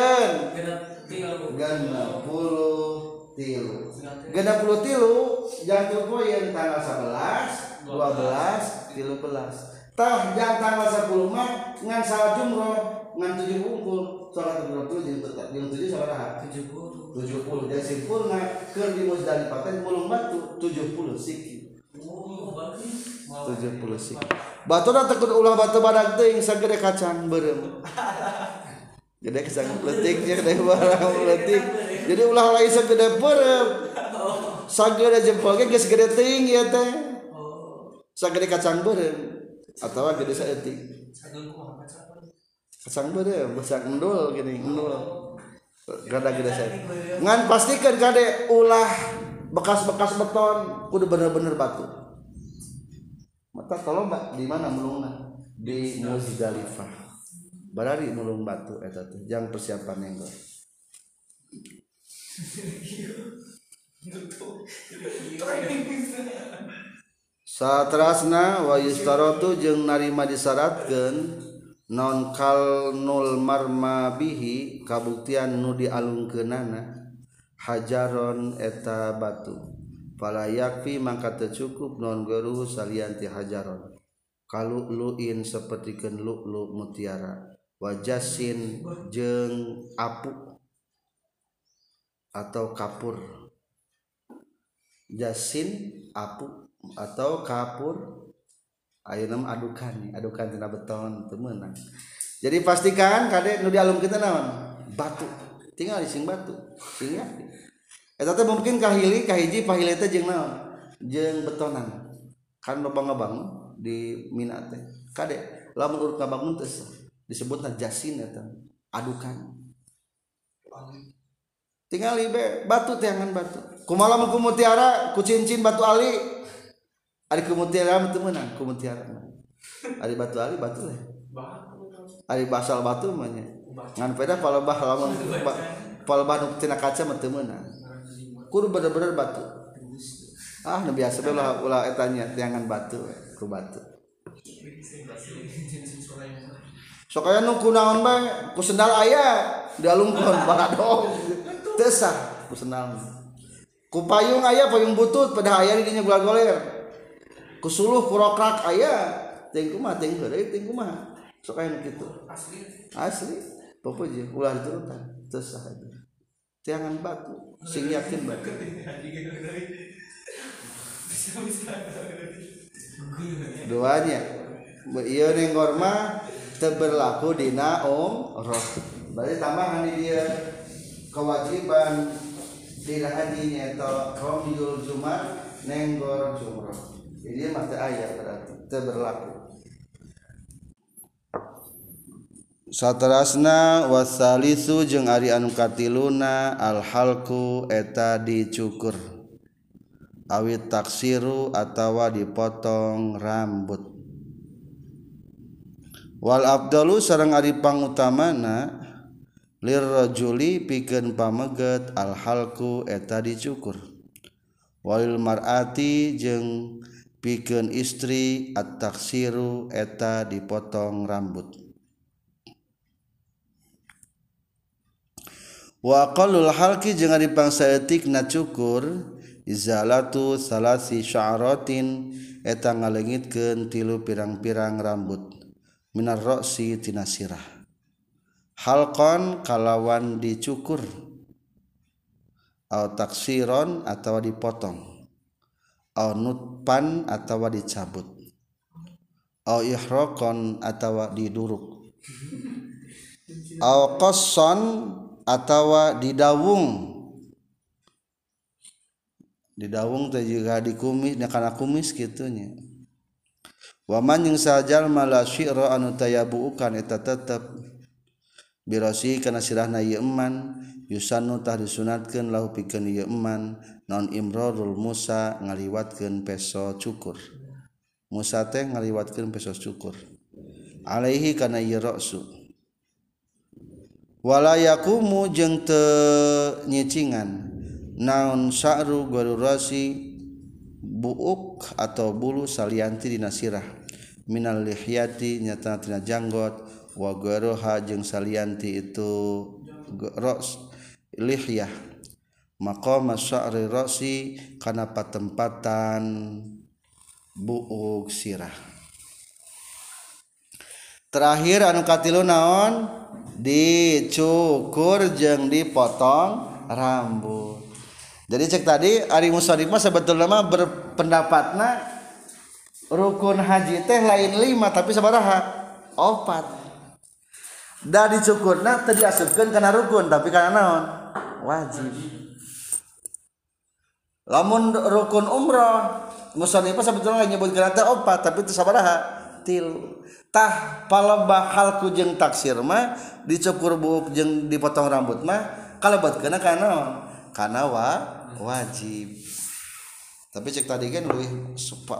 puluh tilu. Genap puluh tilu jangan poin tanggal 11 12 tilu belas. Tah jangan tanggal 10 mah ngan salat jumroh ngan tujuh bungkul salat jumroh tuh jadi tetap jeung tujuh salat tujuh puluh. Tujuh puluh. Jadi simpul sempurna keur di musdalifah teh mulung batu tujuh puluh siki oh, tujuh puluh siki batu datang ulah batu badak teuing sagede kacang berem. gede kacang letik gede barang letik. Jadi ulah lain sagede berem sagede jempolnya geus gede ting ya teh. Sagede kacang berem atau gede saeutik kacang berem besar endul gini endul gada gede saya ngan pastikan kade ulah bekas-bekas beton kudu bener-bener batu. Mata tolong mbak di mana mulungna? Di Muzdalifah barari nulung batu eta teh jang persiapan nenggo Satrasna wa yustarotu jeung narima disaratkeun non kalnul marma bihi kabuktian nu dialungkeunana. Hajaron eta batu. Pala yakfi mangka teu cukup non geruh salian ti hajaron. Kaluluin sapertikeun lu mutiara. wajasin jeng apu atau kapur. Jasin apu atau kapur. Ayo nam adukan adukan tina beton temenan jadi pastikan kadek nu dialum kita naon? Batu. Tinggal di sing batu. Sing ya. Eta teh mungkin kahili kahiji pahili teh jeung naon? Jeung betonan. Kan loba ngabangun di mina teh. Kadek lamun urut ngabangun teh disebutna jasin eta adukan. Tinggal be batu tiangan batu. Kumaha lamun ku mutiara ku cincin batu ali. Ari kumutiara itu menang kumutiara Ari batu ali batu lah Ari basal batu mana ngan peda kalau bah lamun kalau bah tina kaca mah teu meunang. Bener-bener batu. Ah nu biasa bae ulah ulah etanya tiangan batu ku batu sok aya nu kunaon bae ku sendal aya dialungkeun baradong teu sah ku sendal. Ku payung aya payung butut pada aya di dinya goler-goler. Kusuluh kurokrak ayah ting mah ting heureuy ting mah sok aya kitu. Asli. Asli. Je ulah diturutan terus saha tiangan batu sing yakin batu doanya. Iya mah teu berlaku dina umroh berarti tambahan di dia. Kewajiban tidak hadinya atau romyul jumat nenggor jumroh. Jadi mata ayat berarti berlaku Satrasna wasalisu jeung ari anu katiluna alhalku eta dicukur. Awit taksiru atawa dipotong rambut wal abdalu sareng ari pangutamana lirrajuli pikeun pameget alhalku eta dicukur. Walil mar'ati jeung pikeun istri at-taksiru eta dipotong rambut. Wa qallul halqi jeung ari pangsaeutikna cukur izalatu salasi sya'ratin eta ngalengitkeun tilu pirang-pirang rambut minar ra'si tina sirah. Halqan kalawan dicukur. Atau taksiron atau dipotong. Au nutpan atawa dicabut. Au ihraqan atawa diduruk. Au qassan atawa didawung. Di daung teh juga di kumis karena kumis gitunya waman yang sajal mala syi'ra anu tayabuukan eta tetep birosi kana sirahna ieu eman yusanu tah disunatkeun lahu pikeun ieu eman non imrarul musa ngaliwatkeun peso cukur. Musa teh ngaliwatkeun peso cukur. Alaihi kana ieu ra'su walayakumu jeung teu nyicingan. Naon sa'ru garurasi buuk atau bulu salianti dina sirah. Minal lihyati nyata tina janggot wa garoha jeung salianti itu ros lihyah. Maqama sya'ri rasi kana patempatan buuk sirah. Terakhir anu katilu naon? Dicukur jeung dipotong rambut. jadi cek tadi Ari Musarif mah sebetulnya berpendapatna rukun haji teh lain lima tapi sabaraha? Opat. Da dicukurna teu diasupkeun kana rukun tapi kana naon? Wajib. Lamun rukun umroh Musarif mah sebetulnya nyebut teh opat tapi teu sabaraha? Tilu tah palebah halku jeung taksir mah dicukur buuk jeung dipotong rambut mah kalebet kana kana kana wa wajib. Tapi cek tadi kan lebih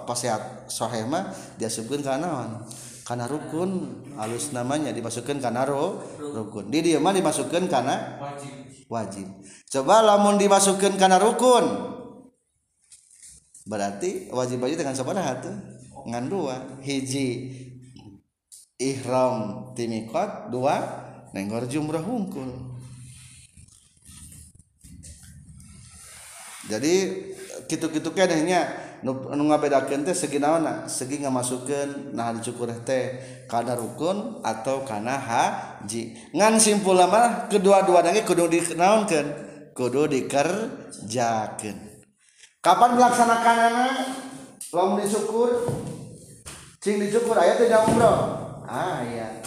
pasehat sohema diasupkan karena karena rukun halus namanya dimasukkan karena ro, rukun. Di dia mah dimasukkan karena wajib. wajib. Coba lamun dimasukkan karena rukun. Berarti wajib wajib dengan seberapa tuh ngan dua. Hiji ihram timikot dua nenggor jumrah hungkul jadi gitu-gitu kenehnya nu ngabedakeun teh segi naonna segi ngamasukkeun nah dicukur teh kana rukun atau kana haji. Ngan simpul mah kedua-dua ge kudu dikenaonkeun kudu dikerjakeun. Kapan melaksanakanana? Lamun dicukur cing dicukur aya teh umroh. Aya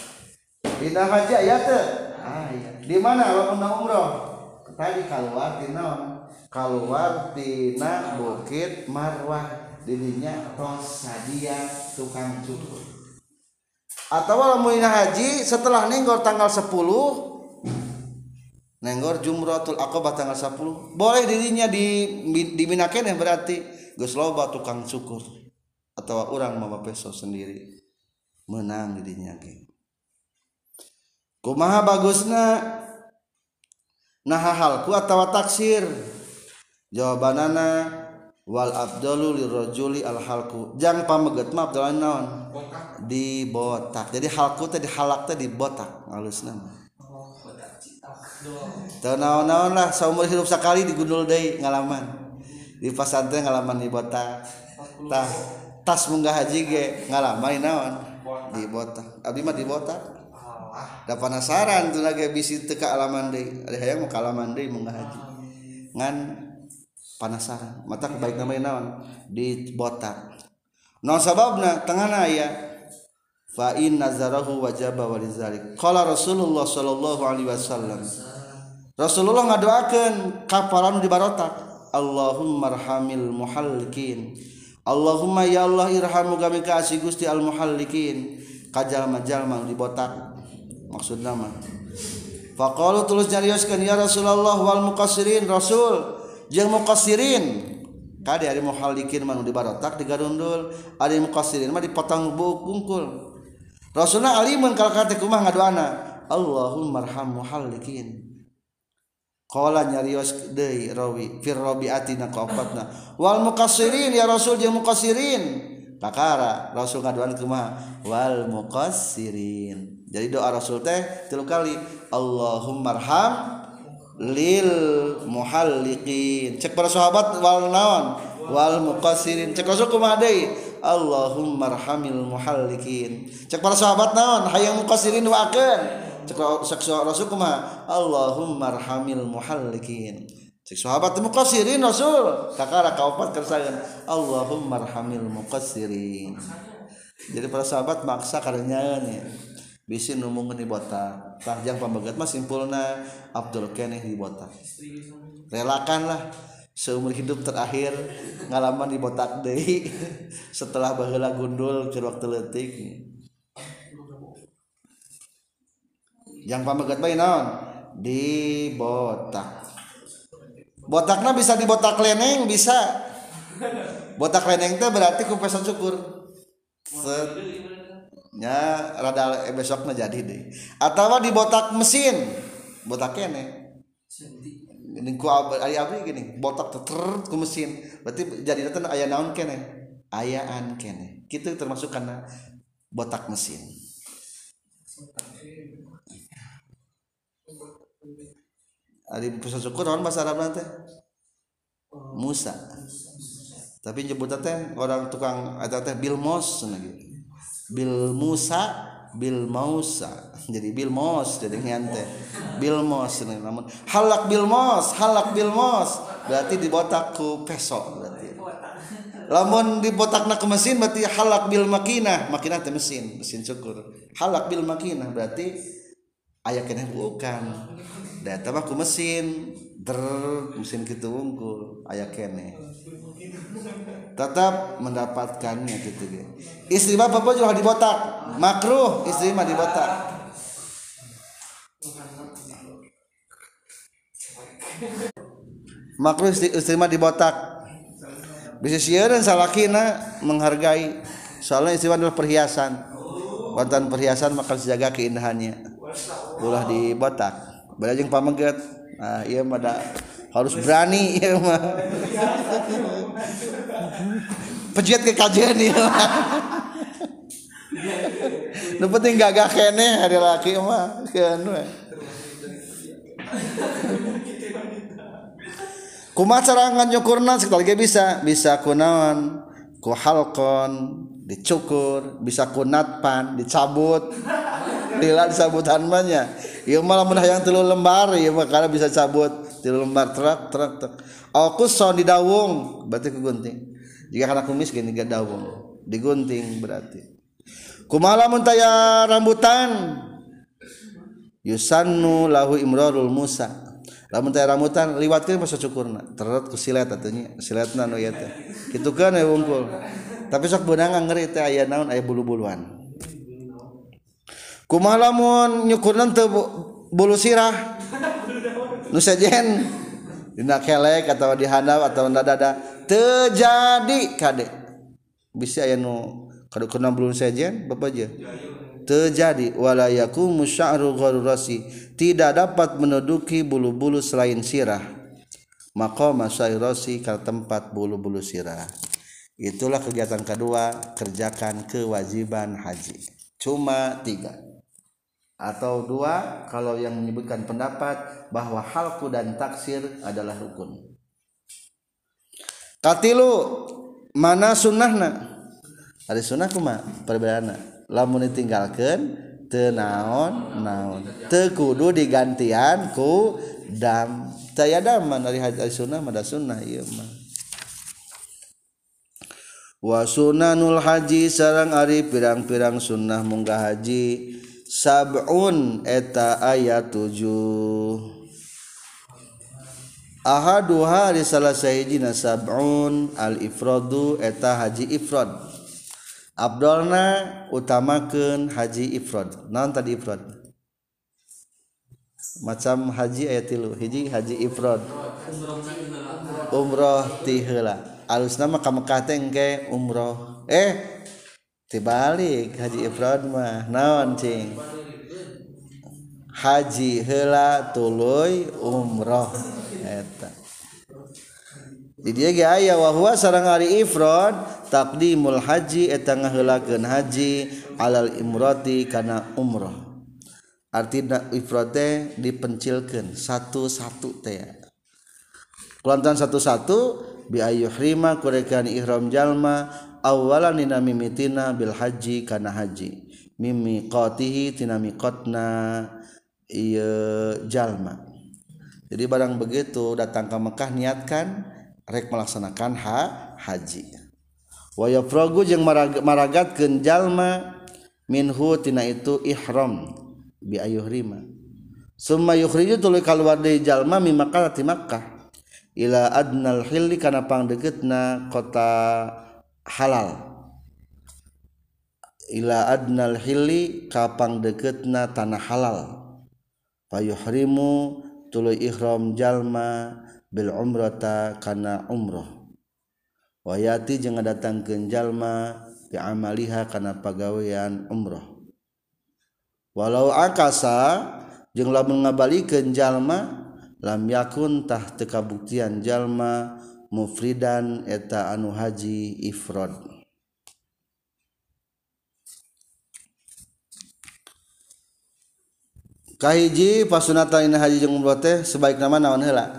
dina haji aya teh. Aya di mana? Lamun umroh? Tadi keluar di naon keluar tina bukit marwah. Didinya rosadia tukang cukur. Atau lamun haji setelah nenggor tanggal 10 nenggor jumratul aqabah tanggal 10 boleh dirinya di diminakeun berarti. Geus loba tukang cukur. Atau orang mama peso sendiri. Menang dirinya ge kumaha bagusna? Nah halku atau taksir jawabanana wal abdalu lirajuli al halku jang pameget mah abdalan naon? Di botak. Jadi halku teh di halak teh di botak halus nama teu naon-naon lah saumur hidup sekali di gundul deui ngalaman. Di pasantren ngalaman di botak. Tah tas munggah haji ge ngalaman naon? Di botak. Abdi mah di botak. Da penasaran tuh lagi bisi teka alaman deui. Ada hayang mau kalaman deui munggah haji. Ngan panasaran. Mata baik namanya naon? Di botak. Non sababna? Tengah aya fa in nazarahu wajaba walizalik. Qala rasulullah sallallahu alaihi wasallam. Rasulullah ngadoakeun kafaran di barotak Allahumma arhamil muhallikin. Allahumma ya Allah irhamu kami kasih Gusti al muhallikin kajalma-jalma di botak maksud nama faqalu tulus nyarioskeun ya Rasulullah wal muqassirin rasul jeung muqassirin. Kade ari muhallikin mah di barotak di garundul ari muqassirin mah dipotong bungkul. Rasulullah alimun kalau kata kumah ngadoana Allahumma arham muhallikin. Qala nyarios deui rawi fir rabiatina qafatna wal muqassirin ya rasul jeung muqassirin. Kakara rasul ngadoan kumaha wal muqassirin. Jadi doa rasul teh tilu kali Allahumma arham lil muhalliqin. Cek para sahabat wal naon? Wal muqassirin. Cek rasul kumaha deui? Allahumma arhamil muhalliqin. Cek para sahabat naon? Hayang muqassirin wakeun cek cek rasul kumaha? Allahumma arhamil muhalliqin. Cek sahabat muqassirin rasul. Kakara kaopat kersaeun Allahumma arhamil muqassirin. Jadi para sahabat maksa karenyaeun ya bisi numungan di botak. Tah jang pambagat mah simpulna Abdul keneh di botak. Relakanlah seumur hidup terakhir ngalaman di botak deh setelah baheula gundul ke waktu letik yang pamegat bayi naon di botak. Botaknya bisa di botak leneng bisa. Botak leneng itu berarti kupesan cukur set nya rada besoknya jadi deh. Atau di botak mesin. Botak kene. Ini ku ari abdi gini botak ter ku mesin. Berarti jadi datang ayah naon kene? Ayaan kene. Gitu termasuk karena botak mesin. Ari pusat syukur naon bahasa Arab nanti Musa. Tapi nyebut teh orang tukang eta teh Bil Mos gitu Bil Musa Bil Mausa jadi Bil Mos jadi nyante Bil Mos namun. Halak Bil Mos halak Bil Mos. Berarti dibotak ku peso berarti. Lamun dibotak nak ke mesin berarti halak Bil Makinah. Makinah teh mesin mesin syukur. Halak Bil Makinah berarti ayah kena bukan. Data ku mesin. Der mesin gitu unggul ayah kene. Tetap mendapatkannya gitu ge istri bapak juga dibotak. Makruh istri mah dibotak. Makruh istri, istri mah dibotak. Bisa siaran salakina menghargai. Soalnya istri adalah perhiasan. Wantan perhiasan maka jaga keindahannya. Ulah dibotak. Beda jeung pameget nah iya mah harus berani iya mah. Pejiat ke kajian ieu nu penting gagah kene hari laki mah keun we kumaha cara nganyukurna sekali bisa bisa kunaon ku halkon dicukur bisa kunatpan dicabut. Lila disabutan banyak ieu malah mun hayang tilu lembar. Ieu mah kana bisa cabut. Tilu lembar truk truk truk. So di dawung. Berarti ku gunting. Jika kana kumis gini gak dawung. Digunting berarti. Kumaha mun taya rambutan? Yusannu lahu imrarul musa. Lamun teh rambutan liwatkeun masa cukurna teret ku silet atunya siletna nu ieu teh. Kan ya wungkul. Tapi sok beunang ngeri teh aya naon aya bulu-buluan kumaha lamun nyukur nanti bulu sirah. Nusajen dina kelek atau di handap atau di dada. Terjadi kade. Bisa ya nu kadu kena bulu sajen bapak aja terjadi walayaku musya'ru gharurasi tidak dapat menuduki bulu-bulu selain sirah. Maka masairasi ke tempat bulu-bulu sirah. Itulah kegiatan kedua kerjakan kewajiban haji. Cuma tiga. Atau dua kalau yang menyebutkan pendapat bahwa halku dan taksir adalah rukun. Katilu mana sunnahna? Ada sunnah kuma perbedaanna lamun ditinggalkan tenaon naon tekudu digantian ku dam. Saya daman dari haji sunnah mada sunnah iya mah. Wa sunanul haji sarang ari pirang-pirang sunnah munggah haji sabun eta ayat 7 Ahaduha di salah sahijina sab'un al-ifradu eta haji ifrad. Abdolna utamakan haji ifrad. Nah tadi ifrad? Macam haji ayat tilu. Hiji haji ifrad. Umroh tihela Alus nama kamu kateng ke umroh. Eh tibalik Haji Ifrod mah naon cing? Haji hela tuluy umroh eta. Di dia ge aya wa huwa sareng ari ifrad taqdimul haji eta ngaheulakeun haji alal imrati kana umroh. Artina ifrad teh dipencilkeun satu-satu teh. Kulantan satu-satu biayurima kurekan Iram Jalma awalan nina mimitina Bil Haji kana haji. Mimi kotihitinami kotna Jalma. Jadi barang begitu datang ke Mekkah niatkan rek melaksanakan ha haji. Waya progu jeung maragat kenjalma minhu tina itu ihram bi ayuhrima summa yukhriju tuluy kaluar deui jalma mi Makkah ti Makkah. ila adnal hilli kana pangdeukeutna kota halal. Ila adnal hilli kapang deketna tanah halal. Payuhrimu tuluy ihram jalma bil umrata kana umroh. Wayati jeung ngadatangkeun jalma bi amaliha kana pagawean umroh. Walau akasa jeung lamun ngabalikeun jalma lam yakun yakuntah tekabuktian jalma mufridan eta anu haji ifrod. Kahiji pasunatan ini haji jeung umrah teh sebaik nama naon heula?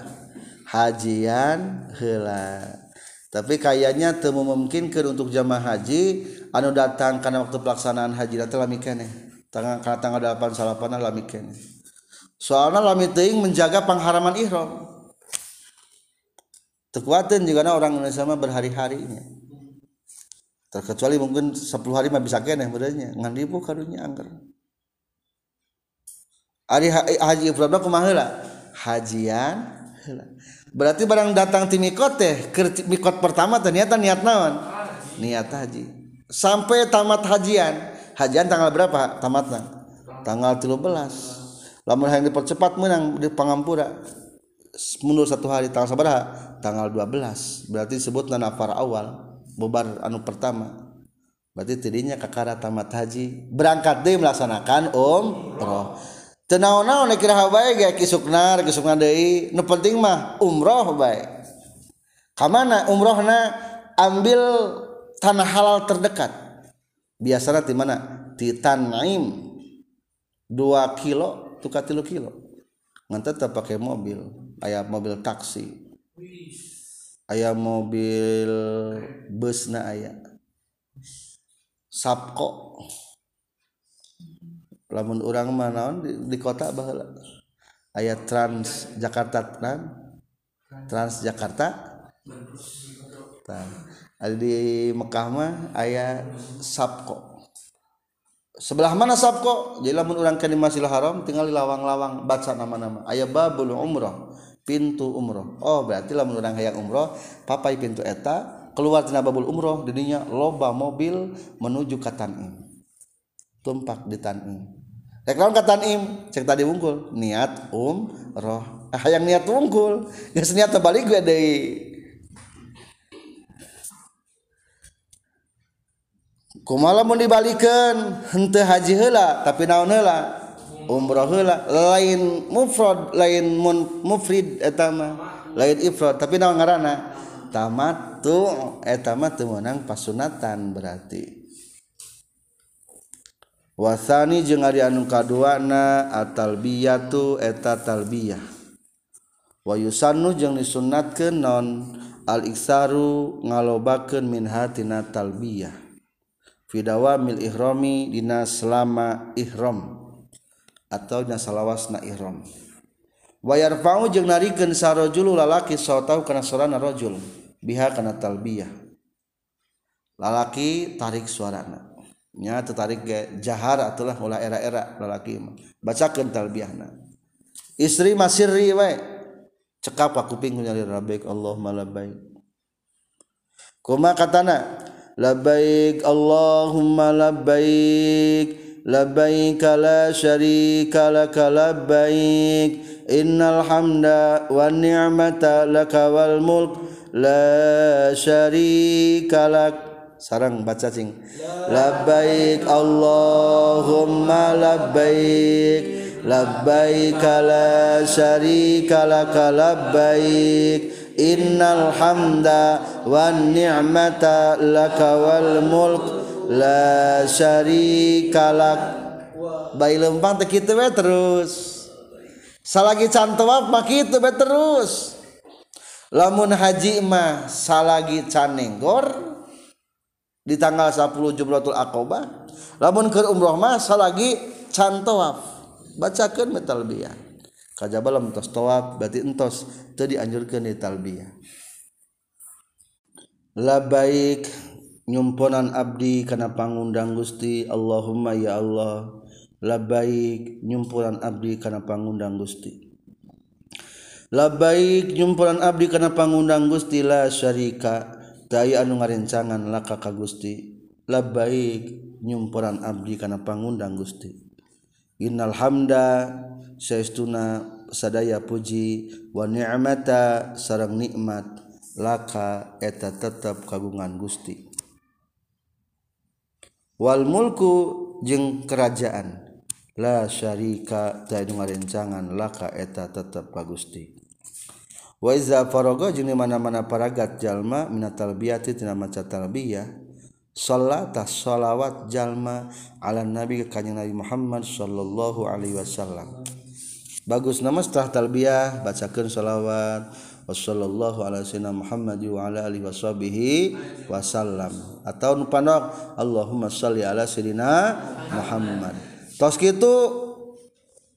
Hajian heula. Tapi kayaknya teu memungkinkeun untuk jamaah haji anu datang karena waktu pelaksanaan haji datang lami keneh. Tanggal tanggal 8 salapan lami keneh. Soalnya lami teing menjaga pengharaman ihram. Tekuatin juga orang Indonesia mah berhari-harinya. Terkecuali mungkin 10 hari mah bisa kene berarti ngan ribu karunya angker. Hari haji ifrad kumaha heula? Hajian berarti barang datang ti mikot teh mikot pertama ternyata niat naon? Niat haji. Sampai tamat hajian. Hajian tanggal berapa? Tamatnya tanggal 13 lamun yang dipercepat menang di pangampura mundur satu hari tanggal sabaraha tanggal 12 berarti disebut nafar awal bubar anu pertama. Berarti tidinya kakara tamat haji berangkat deh melaksanakan umroh. Tenaon-naon kira hawaii gak kisukna kisukna deh nu penting mah umroh baik kamana umrohna? Ambil tanah halal terdekat. Biasanya di mana? Di Tanaim 2 kilo tukar tilu kilo ngan tetap pakai mobil. Ayah mobil taksi. Ayah mobil bus na ayah sapko. Lamun orang mana di, di kota bahala ayah trans Jakarta trans trans Jakarta ada di Mekah mah ayah sapko. Sebelah mana sabko jadi lamun orang ke Masjidil Haram tinggal di lawang-lawang baca nama-nama. Ayah babul umroh pintu umroh. Oh berarti lamun orang hayang umroh papai pintu eta keluar tina babul umroh didinya loba mobil menuju ke Tanim tumpak di Tanim Rek lawan ke Tanim cek tadi wungkul. Niat umroh. Ah hayang niat wungkul. Geus niat balik gue deui kumalamun dibalikan? Hente haji hela tapi naon hela umroh hela lain mufrad lain mun mufrid eh, etama lain ifrad tapi naon ngaranna? Tamattu etama eh, teu meunang pasunatan berarti. Wasani jeung ari anu kaduana atalbiyatu eta talbiyah. Wa yusannu jeung disunnatkeun non al iksaru ngalobakeun min hatina talbiyah. fidawa mil ihrami dina selama ihram atau dina salawasna ihram. Wayar pau jeung narikeun sarojul lalaki sautau kana suarana rajul biha kana talbiyah. Lalaki tarik suarana. Nya tertarik ge jahar atulah ulah era-era lalaki mah. Bacakeun talbiyahna. Istri masirri wae. Cekap ka kuping nyari rabbik Allahumma labbaik. Kuma katana? لبيك اللهم لبيك لبيك لا شريك لك لبيك إن الحمد والنعمة لك والملك لا شريك لك sarang baca cing labbaik allahumma labbaik labbaik la syarika lak labbaik innal hamda wan ni'mata laka wal mulk la syarikalak bayi lempang teh kitu we terus. Salagi can tawaf mah kitu we terus. Lamun haji mah salagi can nenggor di tanggal 10 Jumlatul Aqabah lamun keur umroh mah salagi can tawaf bacakeun metalbiyah kajaba lamun tos tawaf berarti entos. Teu dianjurkeun di talbiyah. Labaik nyumponan abdi kana pangundang Gusti. Allahumma ya Allah. Labaik nyumponan abdi kana pangundang Gusti. La baik jumpulan Abdi karena pangundang gustila syarika. Daya anu ngarencangan laka ka Gusti. La baik nyumpuran Abdi karena pangundang Gusti Innal hamda saestuna sadaya puji wa ni'mata sarang nikmat laka eta tetap kagungan Gusti. Wal mulku jeung kerajaan la syarika teu ngarencangan laka eta tetap ka Gusti. Wa iza faraga jeung mana-mana paragat jalma minatal biyati tina maca talbiyah salatah sholawat jalma ala nabi kanya Nabi Muhammad sallallahu Alaihi Wasallam. Bagus nama setelah talbiyah bacakan sholawat wassallallahu ala sayyidina Muhammad wa ala alihi washabihi wasallam. Atau nu panok Allahumma shalli ala sayyidina Muhammad. Tos kitu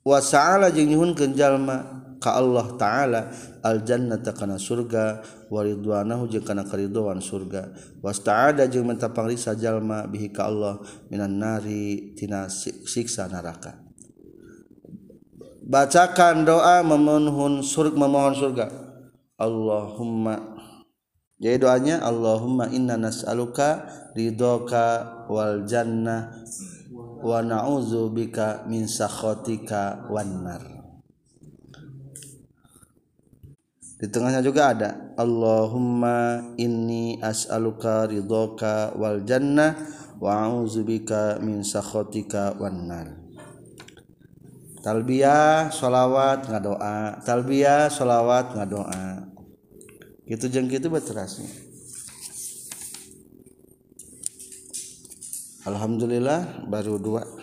wa sa'ala jeung nyuhunkeun jalma. Ka Allah taala al jannata kana surga wa ridwanahu jeung kana karidhoan surga. Wasta'ada jeung minta pangriksa jalma bihi ka Allah minan nari tina siksa neraka. Bacakan doa memohon surga memohon surga. Allahumma jadi doanya Allahumma inna nas'aluka ridhoka wal jannah wa na'udzubika min sakhatika wan nar di tengahnya juga ada Allahumma inni as'aluka ridhoka wal jannah wa a'udzubika min sakhatika wan nar. Talbiyah sholawat ngadoa talbiyah sholawat ngadoa gitu jeung kitu baterasnya Alhamdulillah baru dua